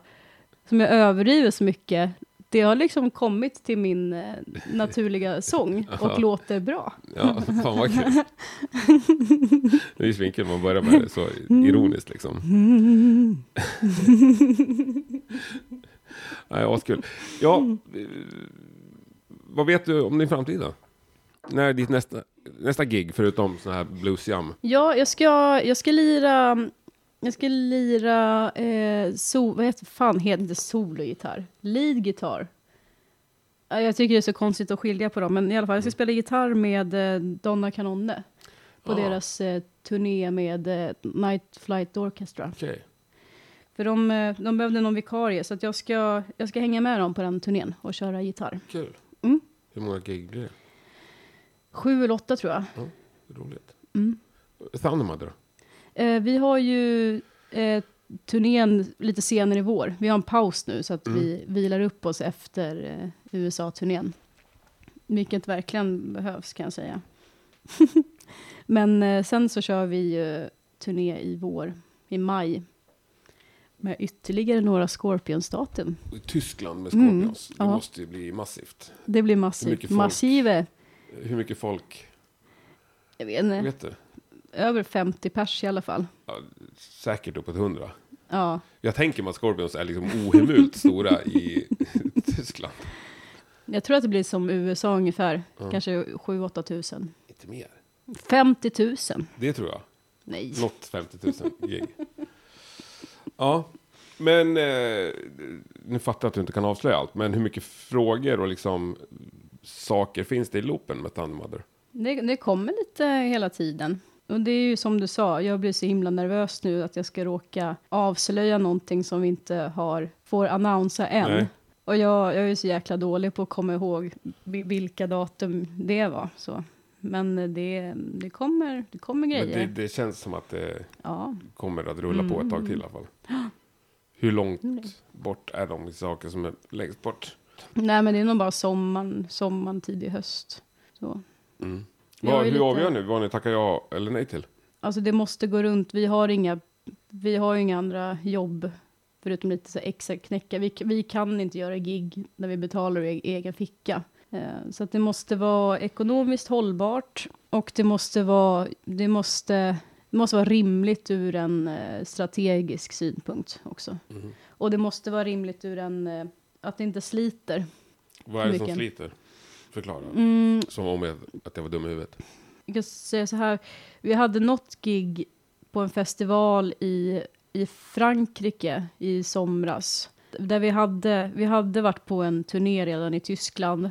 som jag överdriver så mycket, det har liksom kommit till min eh, naturliga sång och Ja. låter bra. Ja, fan vad kul. Det är ju svinkul man börjar med det så ironiskt liksom. Nej, askul. Ja, vad vet du om din framtid då? När är ditt nästa, nästa gig förutom sån här bluesjam? Ja, jag ska, jag ska lira, jag ska lira, eh, so, vad heter fan heter inte sologitarr? Lead guitar. Ja, Jag tycker det är så konstigt att skilja på dem, men i alla fall, jag ska spela gitarr med eh, Donna Canonne på Ja. deras eh, turné med eh, Night Flight Orchestra. Okej. För de, eh, de behövde någon vikarie, så att jag, ska, jag ska hänga med dem på den turnén och köra gitarr. Kul. Mm. Hur många gig blir det? Sju eller åtta tror jag. Roligt. Mm. Thundermother då? Eh, vi har ju eh, turnén lite senare i vår. Vi har en paus nu så att Mm. vi vilar upp oss efter eh, USA-turnén. Vilket verkligen behövs kan jag säga. Men eh, sen så kör vi eh, turné i vår, i maj. Med ytterligare några Scorpions-datum. Tyskland med Mm, Scorpions. Det ja. måste ju bli massivt. Det blir Hur massivt. folk? Massive. Hur mycket folk? Jag vet inte, Vet du? Över 50 pers i alla fall. Ja, säkert uppåt hundra. Ja, Jag tänker mig att Scorpions är liksom ohemult stora i Tyskland. jag tror att det blir som USA ungefär. Ja. Kanske 7-8 tusen. Inte mer. 50 000. Det tror jag. Nej. Något 50 000 gig. Ja, men eh, nu fattar jag att du inte kan avslöja allt. Men hur mycket frågor och liksom saker finns det i loopen med Thundermother? Det, det kommer lite hela tiden. Och det är ju som du sa, jag blir så himla nervös nu att jag ska råka avslöja någonting som vi inte har, får annonsa än. Nej. Och jag, jag är så jäkla dålig på att komma ihåg vi- vilka datum det var. Så. Men det, det, kommer, det kommer Men grejer. det, det känns som att det Ja. kommer att rulla på ett tag till i alla fall. Hur långt Mm. bort är de saker som är längst bort? Nej, men det är nog bara sommaren, sommaren tidig höst. Så. Mm. Ju hur lite- avgör ni vad ni tackar ja eller nej till? Alltså det måste gå runt. Vi har inga, vi har inga andra jobb förutom lite så extra knäcka. Vi, vi kan inte göra gig när vi betalar ur e- egen ficka. Eh, Så att det måste vara ekonomiskt hållbart och det måste vara, det måste, det måste vara rimligt ur en eh, strategisk synpunkt också. Mhm. Och det måste vara rimligt ur en, eh, att det inte sliter. Vad är det som sliter? Förklara. Mm, Som om jag, att jag var dum i huvudet. jag kan säga så här, vi hade något gig på en festival i, i Frankrike i somras. Där vi hade, vi hade varit på en turné redan i Tyskland.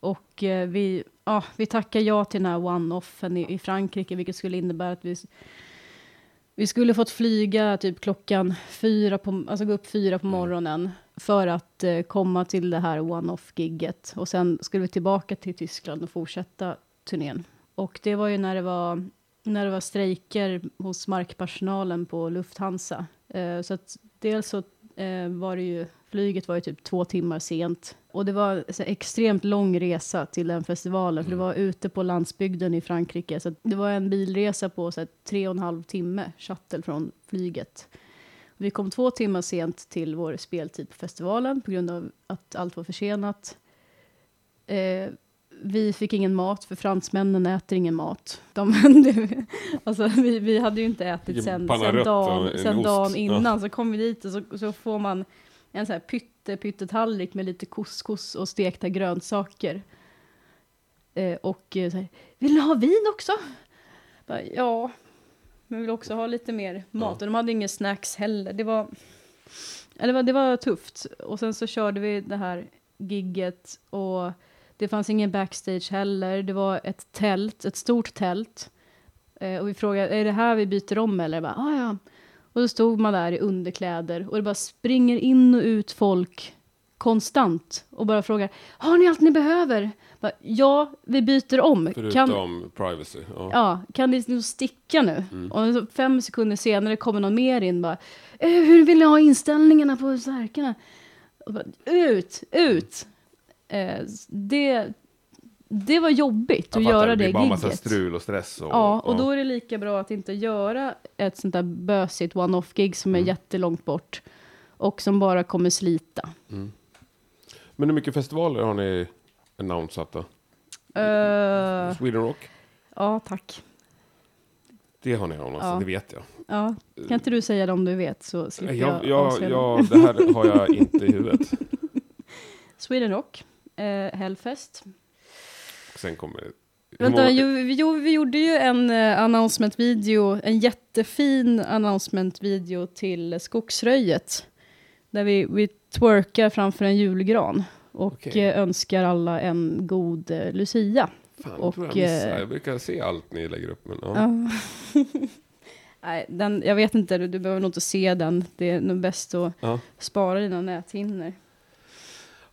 Och eh, vi, ja, vi tackade ja till den här one-offen i, i Frankrike, vilket skulle innebära att vi, vi skulle fått flyga typ klockan fyra, på, alltså gå upp fyra på morgonen för att eh, komma till det här one-off-gigget. Och sen skulle vi tillbaka till Tyskland och fortsätta turnén. Och det var ju när det var, när det var strejker hos markpersonalen på Lufthansa. Eh, så att dels så eh, var det ju, flyget var ju typ två timmar sent. Och det var här extremt lång resa till den festivalen, för det var ute på landsbygden i Frankrike. Så det var en bilresa på så tre och en halv timme, shuttle från flyget. Vi kom två timmar sent till vår speltid på festivalen på grund av att allt var försenat. Eh, vi fick ingen mat, för fransmännen äter ingen mat. De, alltså, vi, vi hade ju inte ätit sen, sen, dagen, en sen dagen Ja. innan. Så kom vi dit och så, så får man en så här pytte, pyttetallrik med lite couscous och stekta grönsaker. Eh, och eh, så här, vill ni ha vin också? Bara, ja, men vi vill också ha lite mer mat. Och de hade inga snacks heller. Det var, ja, det var, det var tufft. Och sen så körde vi det här gigget och det fanns ingen backstage heller. Det var ett tält, ett stort tält. Eh, och vi frågade, är det här vi byter om eller? Jag Bara, ah, ja. Och då stod man där i underkläder och det bara springer in och ut folk konstant och bara frågar, har ni allt ni behöver? Ja, vi byter om. Förutom Kan, privacy. Ja. ja, kan ni nog sticka nu? Mm. Och fem sekunder senare kommer någon mer in bara, eh, hur vill ni ha inställningarna på stärkarna? Och bara, ut, ut! Eh, det, det var jobbigt Jag att fattar, göra det blir bara massa gigget. strul och stress. Och, Ja, och då är det lika bra att inte göra ett sånt där bösigt one-off-gig som är Mm. jättelångt bort och som bara kommer slita. Men hur mycket festivaler har ni annonsat då? Eh, Sweden Rock? ja, tack. Det har ni annonsat, Ja. det vet jag. Ja. Kan inte du säga det om du vet så slipper jag, Jag, jag, avslöja det. här har jag inte i huvudet. Sweden Rock, eh, Hellfest. Sen kommer... Vänta, jo, vi- jo, vi gjorde ju en uh, announcement-video, en jättefin announcement-video till Skogsröjet. Där vi, vi twerkar framför en julgran och Okej. eh, önskar alla en god eh, Lucia. Fan, och, tror jag missar. eh, Jag brukar se allt ni lägger upp. Men, ja. Nej, den, jag vet inte, du, du behöver nog inte se den. Det är nog bäst att Ja. spara dina näthinnor.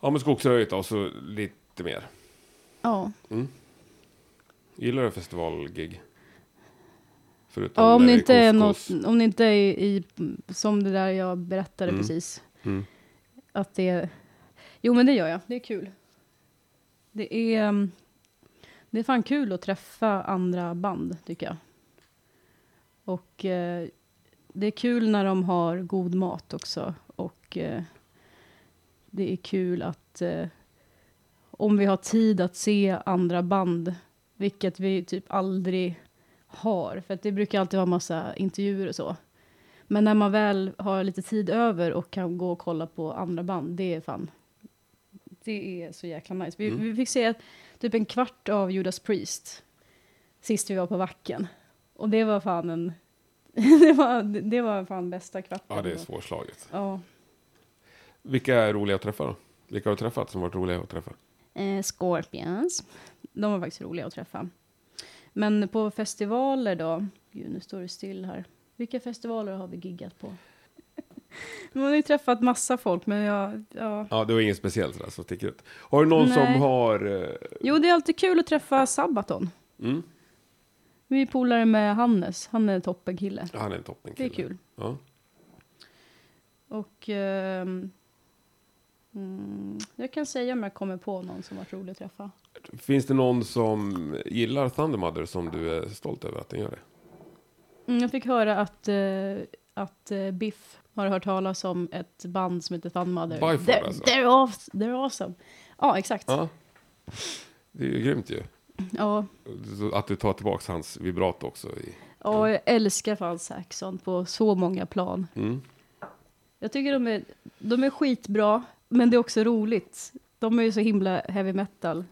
ja, men Skogsröjet och så lite mer. Ja. Gillar du festivalgig? Förutom Ja, om det är inte är något, om det inte är i, som det där jag berättade Mm. precis. Mm. Att det, jo men det gör jag, det är kul. Det är, mm, det är fan kul att träffa andra band tycker jag. Och eh, det är kul när de har god mat också. Och eh, det är kul att eh, om vi har tid att se andra band, vilket vi typ aldrig har. För att det brukar alltid vara massa intervjuer och så. Men när man väl har lite tid över och kan gå och kolla på andra band, det är fan... Det är så jäkla nice. Vi, Mm. vi fick se typ en kvart av Judas Priest sist vi var på Vacken. Och det var fan en... det, var, det var fan bästa kvarten. Ja, det är svårslaget. Ja. Vilka är roliga att träffa då? Vilka har du träffat som varit roliga att träffa? Eh, Scorpions. De var faktiskt roliga att träffa. Men på festivaler då? Gud, nu står det still här. Vilka festivaler har vi giggat på? Man har ju träffat massa folk, men jag, ja. Ja, det var inget speciellt sådär som sticker ut. Har du någon som Nej. har... eh, Jo, det är alltid kul att träffa Sabaton. Mm, Vi är polare med Hannes. Han är en toppenkille. han är en toppen Det är kul. Ja. Och ehm, mm, jag kan säga om jag kommer på någon som varit rolig att träffa. Finns det någon som gillar Thundermother som du är stolt över att den gör det? Mm, jag fick höra att, eh, att eh, Biff har hört talas om ett band som heter Thunmother. By far, they're, alltså. they're, aw- they're awesome. Ja, exakt. Ja. Ja. Det är ju grymt ju. Så Att du tar tillbaka hans vibrato också. I, och jag älskar fan Saxon på så många plan. mm. Jag tycker de är, de är skitbra, men det är också roligt. De är ju så himla heavy metal.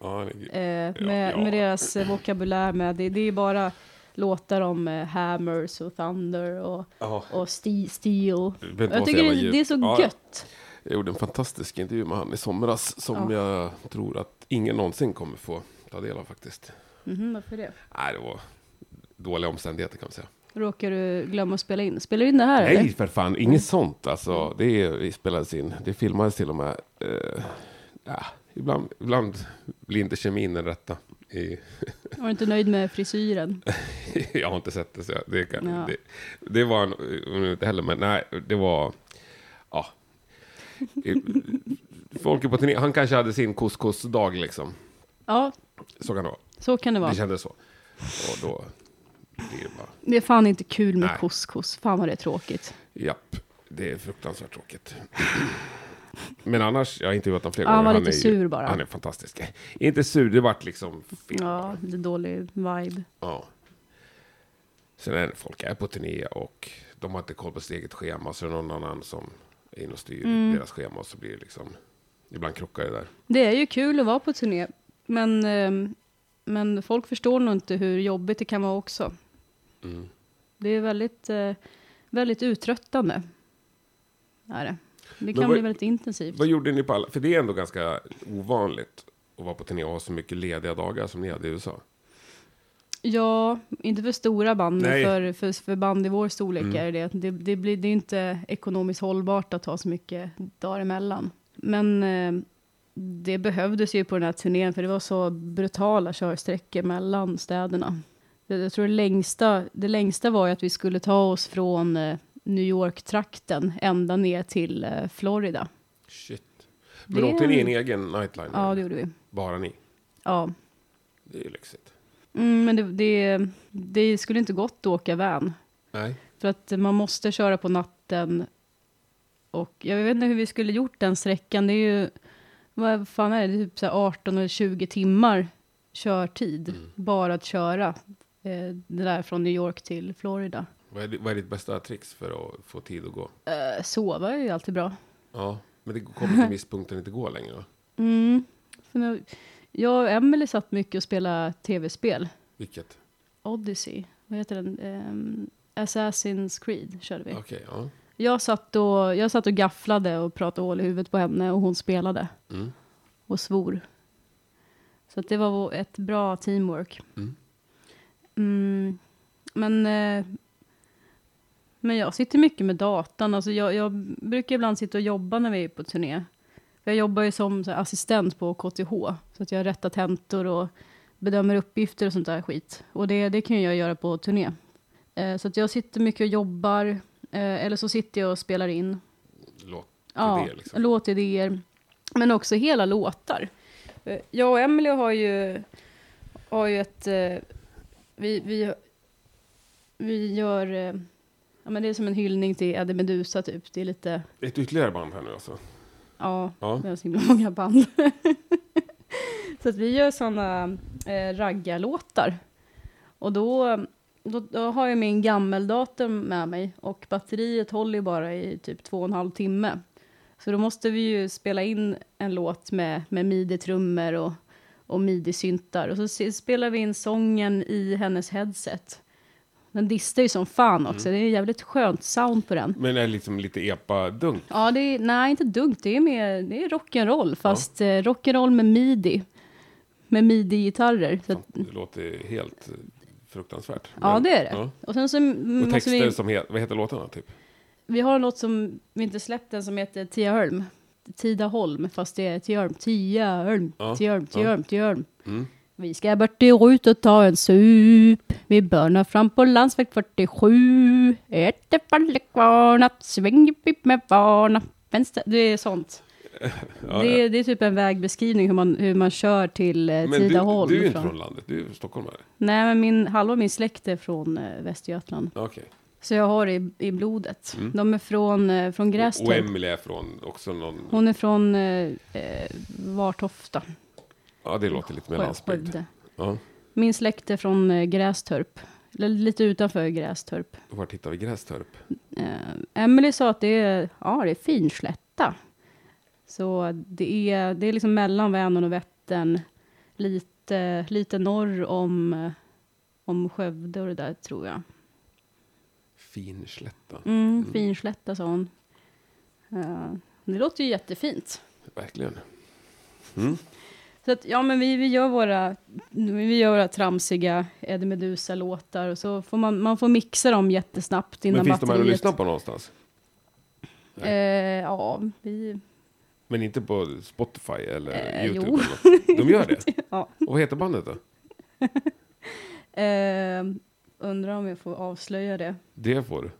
ja, Eh, med, ja. med deras eh, vokabulär med. Det, det är bara låtar om eh, hammers och thunder och, ja. och ste steel. Det Jag tycker det, det är så Ja, gött. Jag gjorde en fantastisk intervju med han i somras som Ja. jag tror att ingen någonsin kommer få ta del av faktiskt. Mhm, varför det? Nej, det var dåliga omständigheter kan man säga. Råkar du glömma att spela in? Spelar du in det här Nej, eller? för fan. Inget sånt. Alltså, det är, vi spelades in. Det filmades till och med. Eh, ja, ibland, ibland blir inte kemin den rätta. I, Var du inte nöjd med frisyren? jag har inte sett det, så det, kan, Ja. det, det var en, inte heller, men nej, det var, ja. Folk på turné, han kanske hade sin couscous-dag liksom. Ja, Så kan det vara. så kan det vara. Det kändes så. Och då blir det bara, Det är fan inte kul med Nej. couscous. Fan vad det är tråkigt. japp, det är fruktansvärt tråkigt. Men annars, jag har intervjuat honom flera Ja, han gånger. var lite ju- sur bara. Han är fantastisk. Inte sur, det vart liksom fel. Ja, det är dålig vibe. Ja. Sen är det, folk är på turné och de har inte koll på sitt eget schema. Så är det någon annan som är inne och styr Mm. deras schema. Och så blir det liksom, ibland krockar det där. Det är ju kul att vara på turné, men, ehm, men folk förstår nog inte hur jobbigt det kan vara också. Mm. Det är väldigt, eh, väldigt uttröttande. Är det. Det kan vad- bli väldigt intensivt. Vad gjorde ni på alla? För det är ändå ganska ovanligt att vara på turné och ha så mycket lediga dagar som ni hade i USA. Ja, inte för stora band, men för, för, för band i vår storlek Mm. är det. Det, det, blir, det är inte ekonomiskt hållbart att ha så mycket dagar emellan. Men eh, det behövdes ju på den här turnén, för det var så brutala körsträckor mellan städerna. Jag tror det längsta, det längsta var ju att vi skulle ta oss från eh, New York-trakten ända ner till eh, Florida. Shit. Men Det- åkte ni en egen nightliner? Ja, det gjorde vi. Bara ni? Ja. Det är ju lyxigt. Mm, men det, det, det skulle inte gått att åka van. Nej. För att man måste köra på natten. Och jag vet inte hur vi skulle gjort den sträckan. Det är ju, vad fan är det, det är typ så här 18 eller 20 timmar körtid. Mm. Bara att köra eh, det där från New York till Florida. Vad är, vad är ditt bästa trix för att få tid att gå? Eh, sova är ju alltid bra. Ja, men det kommer till en viss punkt där det inte går längre. va? Mm. För nu, jag och Emily satt mycket och spelade tv-spel. Vilket? Odyssey, vad heter den? Ehm, Assassin's Creed körde vi. Okej, ja. Jag satt, och, jag satt och gafflade och pratade hål i huvudet på henne och hon spelade Mm. och svor. Så det var ett bra teamwork. Mm. Mm, men, eh, men jag sitter mycket med datan. Alltså jag, jag brukar ibland sitta och jobba när vi är på turné. Jag jobbar ju som så här, assistent på KTH. Så att jag rättar tentor och bedömer uppgifter och sånt där skit. Och det, det kan jag göra på turné. Eh, så att jag sitter mycket och jobbar. Eh, eller så sitter jag och spelar in. Låt Ja, idéer, liksom. låtidéer. Men också hela låtar. Eh, Jag och Emily har ju, har ju ett... eh, Vi, vi, vi gör... Ja, men det är som en hyllning till Eddie Meduza typ. Det är lite... Ett ytterligare band här nu alltså. Ja, Ja. vi har så himla många band. så att vi gör sådana eh, raggarlåtar. Och då, då, då har jag min gammeldator med mig och batteriet håller ju bara i typ två och en halv timme. Så då måste vi ju spela in en låt med, med midi-trummor och, och midi-syntar. Och så spelar vi in sången i hennes headset. Den distar ju som fan också. Det är jävligt skönt sound på den. Men är det liksom lite epa-dunk? Ja, det är, nej, inte dumt. Det är, mer, det är rock'n'roll, fast ja. rock'n'roll med midi. Med midi-gitarrer. Att, Det låter helt eh, fruktansvärt. ja, Men- det är det. Ja. Och sen så Och texter vi... som heter, vad heter låtarna typ? vi har något som vi inte släppt än som heter Tiaholm. Tidaholm, fast det är Tiaholm. Tiaholm, Ja, Tiaholm, ja. Tiaholm, Tiaholm. Mm. Vi ska bort ut och ta en sup. Vi börnar fram på landsväg 47. Äter fallekvarna, svänger upp med varna. Vänster, det är sånt. Ja, det, ja. är, det är typ en vägbeskrivning hur man, hur man kör till eh, Men du, Tidaholm. du är inte från- från landet, du är stockholmare? Nej, men min, halva min släkt är från eh, Västergötland. Okej. Så jag har det i, i blodet. Mm. De är från, eh, från Och Grästorp. Emelie är från också någon... Hon är från eh, Vartofta. Ja, det låter lite mer landsbygd. Ja. Min släkt är från eh, Grästorp. Eller lite utanför Grästorp. Vart hittar vi Grästorp? Eh, Emily sa att det är, ja, det är finslätta. Så det är, det är liksom mellan Vänern och Vättern. Lite, lite norr om, eh, om Skövde och det där tror jag. Finslätta. Mm, Finslätta sa hon. Eh, det låter ju jättefint. Verkligen. Mm. Så att, ja, men vi, vi, gör våra, vi gör våra tramsiga Eddie Meduza-låtar och så får man, man får mixa dem jättesnabbt innan Men finns de här att batteriet... lyssna på någonstans? Eh, ja, vi... Men inte på Spotify eller Eh, YouTube? Eller. De gör det? Ja. Och vad heter bandet då? Eh, undrar om jag får avslöja det. Det får du.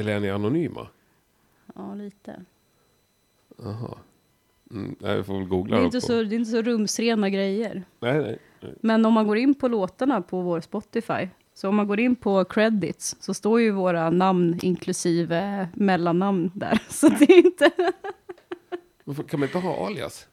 Eller är ni anonyma? Ja, lite. Jaha. Mm, vi får väl googla Det är, inte på- så, det är inte så rumsrena grejer. Nej, nej. nej. Men om man går in på låtarna på vår Spotify, så om man går in på credits, så står ju våra namn inklusive mellannamn där. Så det är inte... Varför Kan man inte ha alias?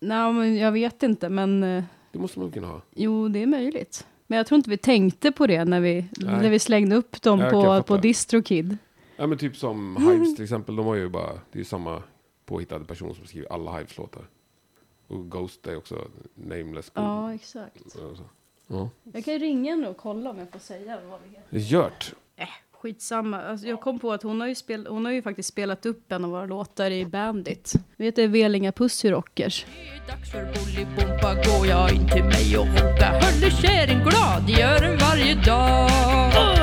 Nej, men jag vet inte, men eh, Det måste man kunna ha. jo, det är möjligt. Men jag tror inte vi tänkte på det när vi, Nej. när vi slängde upp dem jag på, på Distrokid. Ja, men typ som Hives till exempel. De har ju bara, det är ju samma påhittade person som skriver alla Hives-låtar. Och Ghost är också nameless. Ja, exakt. Ja. Jag kan ju ringa nu och kolla om jag får säga vad det heter. Gört. Äh, skitsamma. Alltså, jag kom på att hon har, ju spel, hon har ju faktiskt spelat upp en av våra låtar i Bandit. Vi heter Velinga Pussy Rockers. Det är dags för Bolibompa, går jag in till mig och runka Hörde kärring glad, gör den varje dag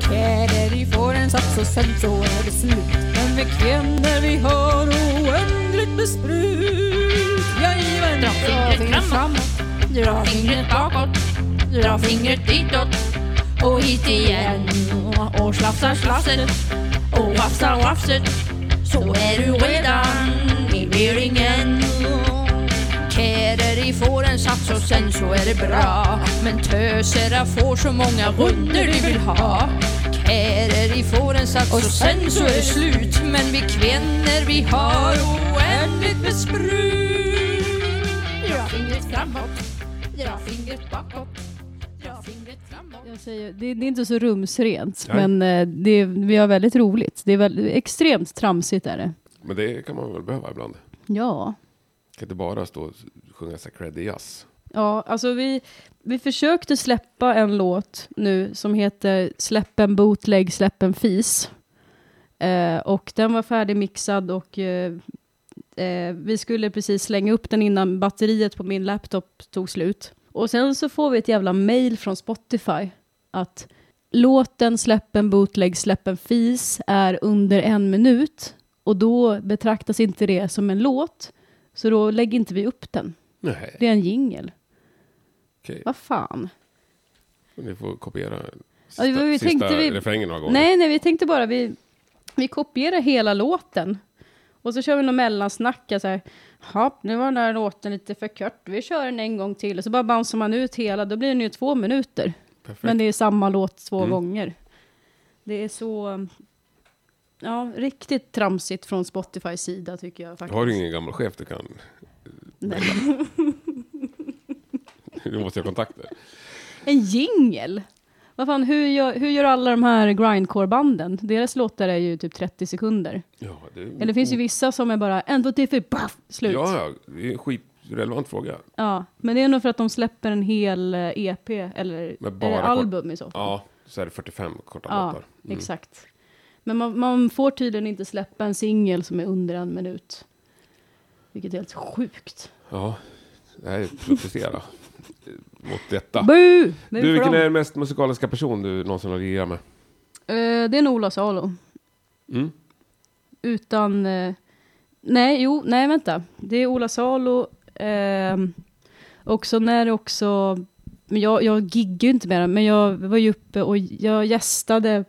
Kärring får en sats och sen så är det slut. Men vi kvinnor vi har oändligt med sprut Jajamän, dra fingret framåt. Dra fingret bakåt. Dra fingret ditåt. Och hit igen. Och slafsar slafset och wafsar wafset så är du redan. I V-ringen Kärer i får en sats och sen så är det bra Men tösera får så många runder de vill ha Kärer i får en sats och sen så är det slut Men vi kvinnor vi har oändligt med sprut Dra fingret framåt, dra fingret bakåt Jag säger, det, det är inte så rumsrent, Nej. men eh, det, vi har väldigt roligt. Det är väl, extremt tramsigt är det. Men det kan man väl behöva ibland. Ja. Kan inte bara stå och sjunga så här jazz. Ja, alltså vi, vi försökte släppa en låt nu som heter Släpp en bootleg, släpp en fis. Eh, och den var färdigmixad och eh, eh, vi skulle precis slänga upp den innan batteriet på min laptop tog slut. Och sen så får vi ett jävla mail från Spotify att låten Släpp en bootleg, släpp en fis är under en minut och då betraktas inte det som en låt. Så då lägger inte vi upp den. Nej, Det är en jingel. okej. Vad fan? Ni får kopiera Ja, sista, vi sista vi- refrängen några gånger. Nej, nej, vi tänkte bara vi, vi kopierar hela låten. Och så kör vi någon mellansnacka så här. Ja, nu var den här låten lite för kort. Vi kör den en gång till. Och så bara bouncear man ut hela. Då blir den ju två minuter. Perfekt. Men det är samma låt två Mm. gånger. Det är så... Ja, riktigt tramsigt från Spotifys sida tycker jag faktiskt. Har du ingen gammal chef du kan... Nej. Du måste ha kontakter. En jingel? Vad fan, hur gör, hur gör alla de här grindcore-banden? Deras låtar är ju typ 30 sekunder. Ja, det, Eller det finns ju vissa som är bara en, två, tre, fyra, baff, slut. Ja. Ja, ja, det är en skitrelevant fråga. men det är nog för att de släpper en hel eh, EP eller, Med bara eller kort- album i så fall. Ja, så är det 45 korta Ja, låtar. Mm. exakt. Men man, man får tydligen inte släppa en singel som är under en minut. Vilket är helt sjukt. Ja, nej, protestera mot detta. Bu! Du, vilken är den mest musikaliska person du någonsin har lirat med? Eh, det är nog Ola Salo. Mm. Utan, eh, nej, jo, nej vänta. Det är Ola Salo. Eh, och så när det också, men jag, jag giggar ju inte med den, men jag var ju uppe och jag gästade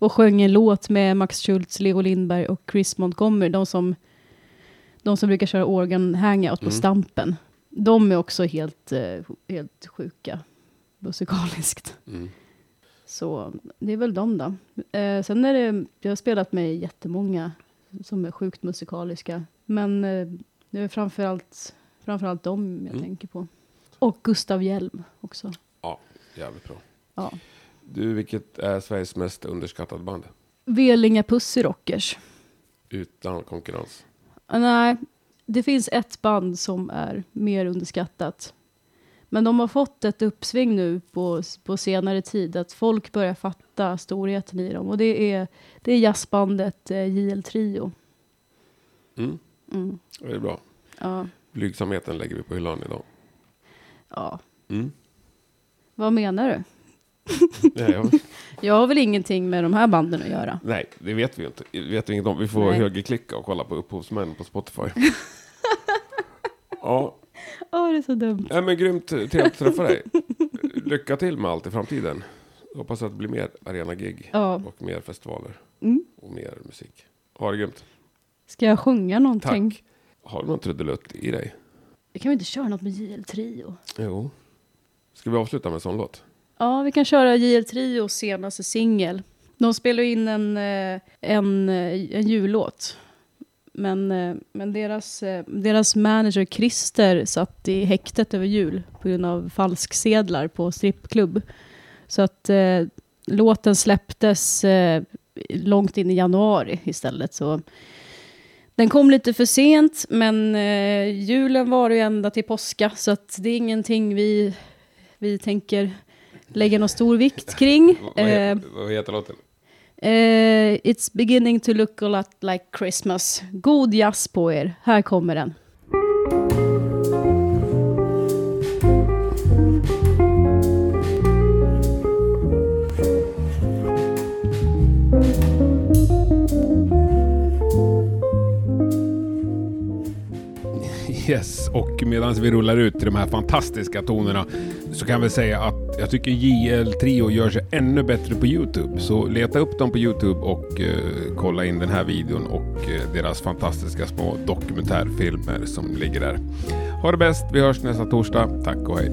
och sjöng en låt med Max Schultz, Leo Lindberg och Chris Montgomery, de som, de som brukar köra organ hangout på Mm. Stampen. De är också helt, eh, helt sjuka musikaliskt. Mm. Så det är väl de då. Eh, sen är det, jag har spelat med jättemånga som är sjukt musikaliska. Men eh, det är framförallt, framförallt dem jag Mm. tänker på. Och Gustav Hjelm också. Jävligt bra. Ja. Du, vilket är Sveriges mest underskattade band? Velinga Pussy Rockers. Utan konkurrens. Ah, nej, det finns ett band som är mer underskattat. Men de har fått ett uppsving nu på, på senare tid. Att folk börjar fatta storheten i dem. Och det är, det är jazzbandet eh, JL Trio. Mm. Mm. Det är bra. Ja, Blygsamheten lägger vi på hyllan idag. ja. Mm. Vad menar du? Jag, Jag har väl ingenting med de här banden att göra. nej, det vet vi inte. Det vet vi inget om. Vi får Nej. högerklicka och kolla på upphovsmän på Spotify. ja, Åh, det är så dumt. nej, men grymt trevligt att träffa dig. Lycka till med allt i framtiden. Hoppas att det blir mer arena-gig Ja. och mer festivaler Mm. och mer musik. Ha det grymt. Ska jag sjunga någonting? Tack. Har du någon trudelutt i dig? Vi kan väl inte köra något med JL Trio? Jo. Ska vi avsluta med en sån låt? Ja, vi kan köra JL Trios senaste singel. De spelar ju in en, eh, en, eh, en jullåt. Men, eh, men deras, deras manager Christer satt i häktet över jul på grund av falsksedlar på strippklubb. Så att eh, låten släpptes eh, långt in i januari istället. Så den kom lite för sent, men eh, julen var ju ända till påska. Så att det är ingenting vi, vi tänker lägga någon stor vikt kring. Vad, Eh, vad heter låten? eh, it's beginning to look a lot like Christmas. God jazz på er. Här kommer den. Yes, och medan vi rullar ut till de här fantastiska tonerna så kan vi säga att jag tycker JL Trio gör sig ännu bättre på Youtube. Så leta upp dem på Youtube och eh, kolla in den här videon och eh, deras fantastiska små dokumentärfilmer som ligger där. Ha det bäst, vi hörs nästa torsdag. Tack och hej.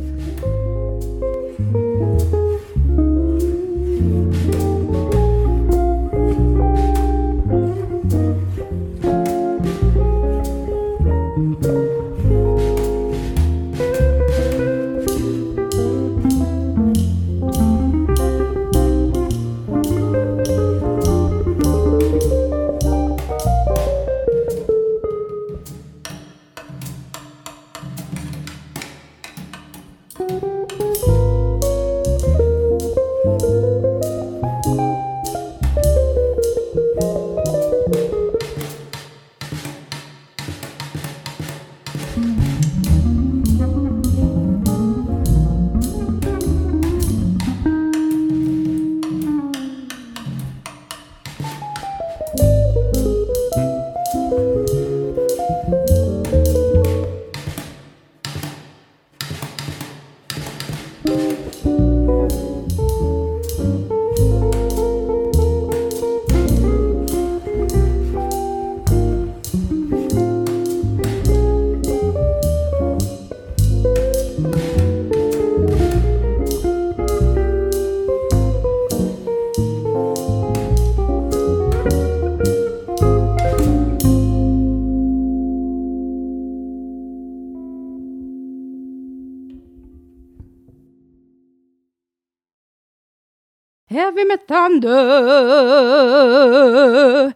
Heavy med thunder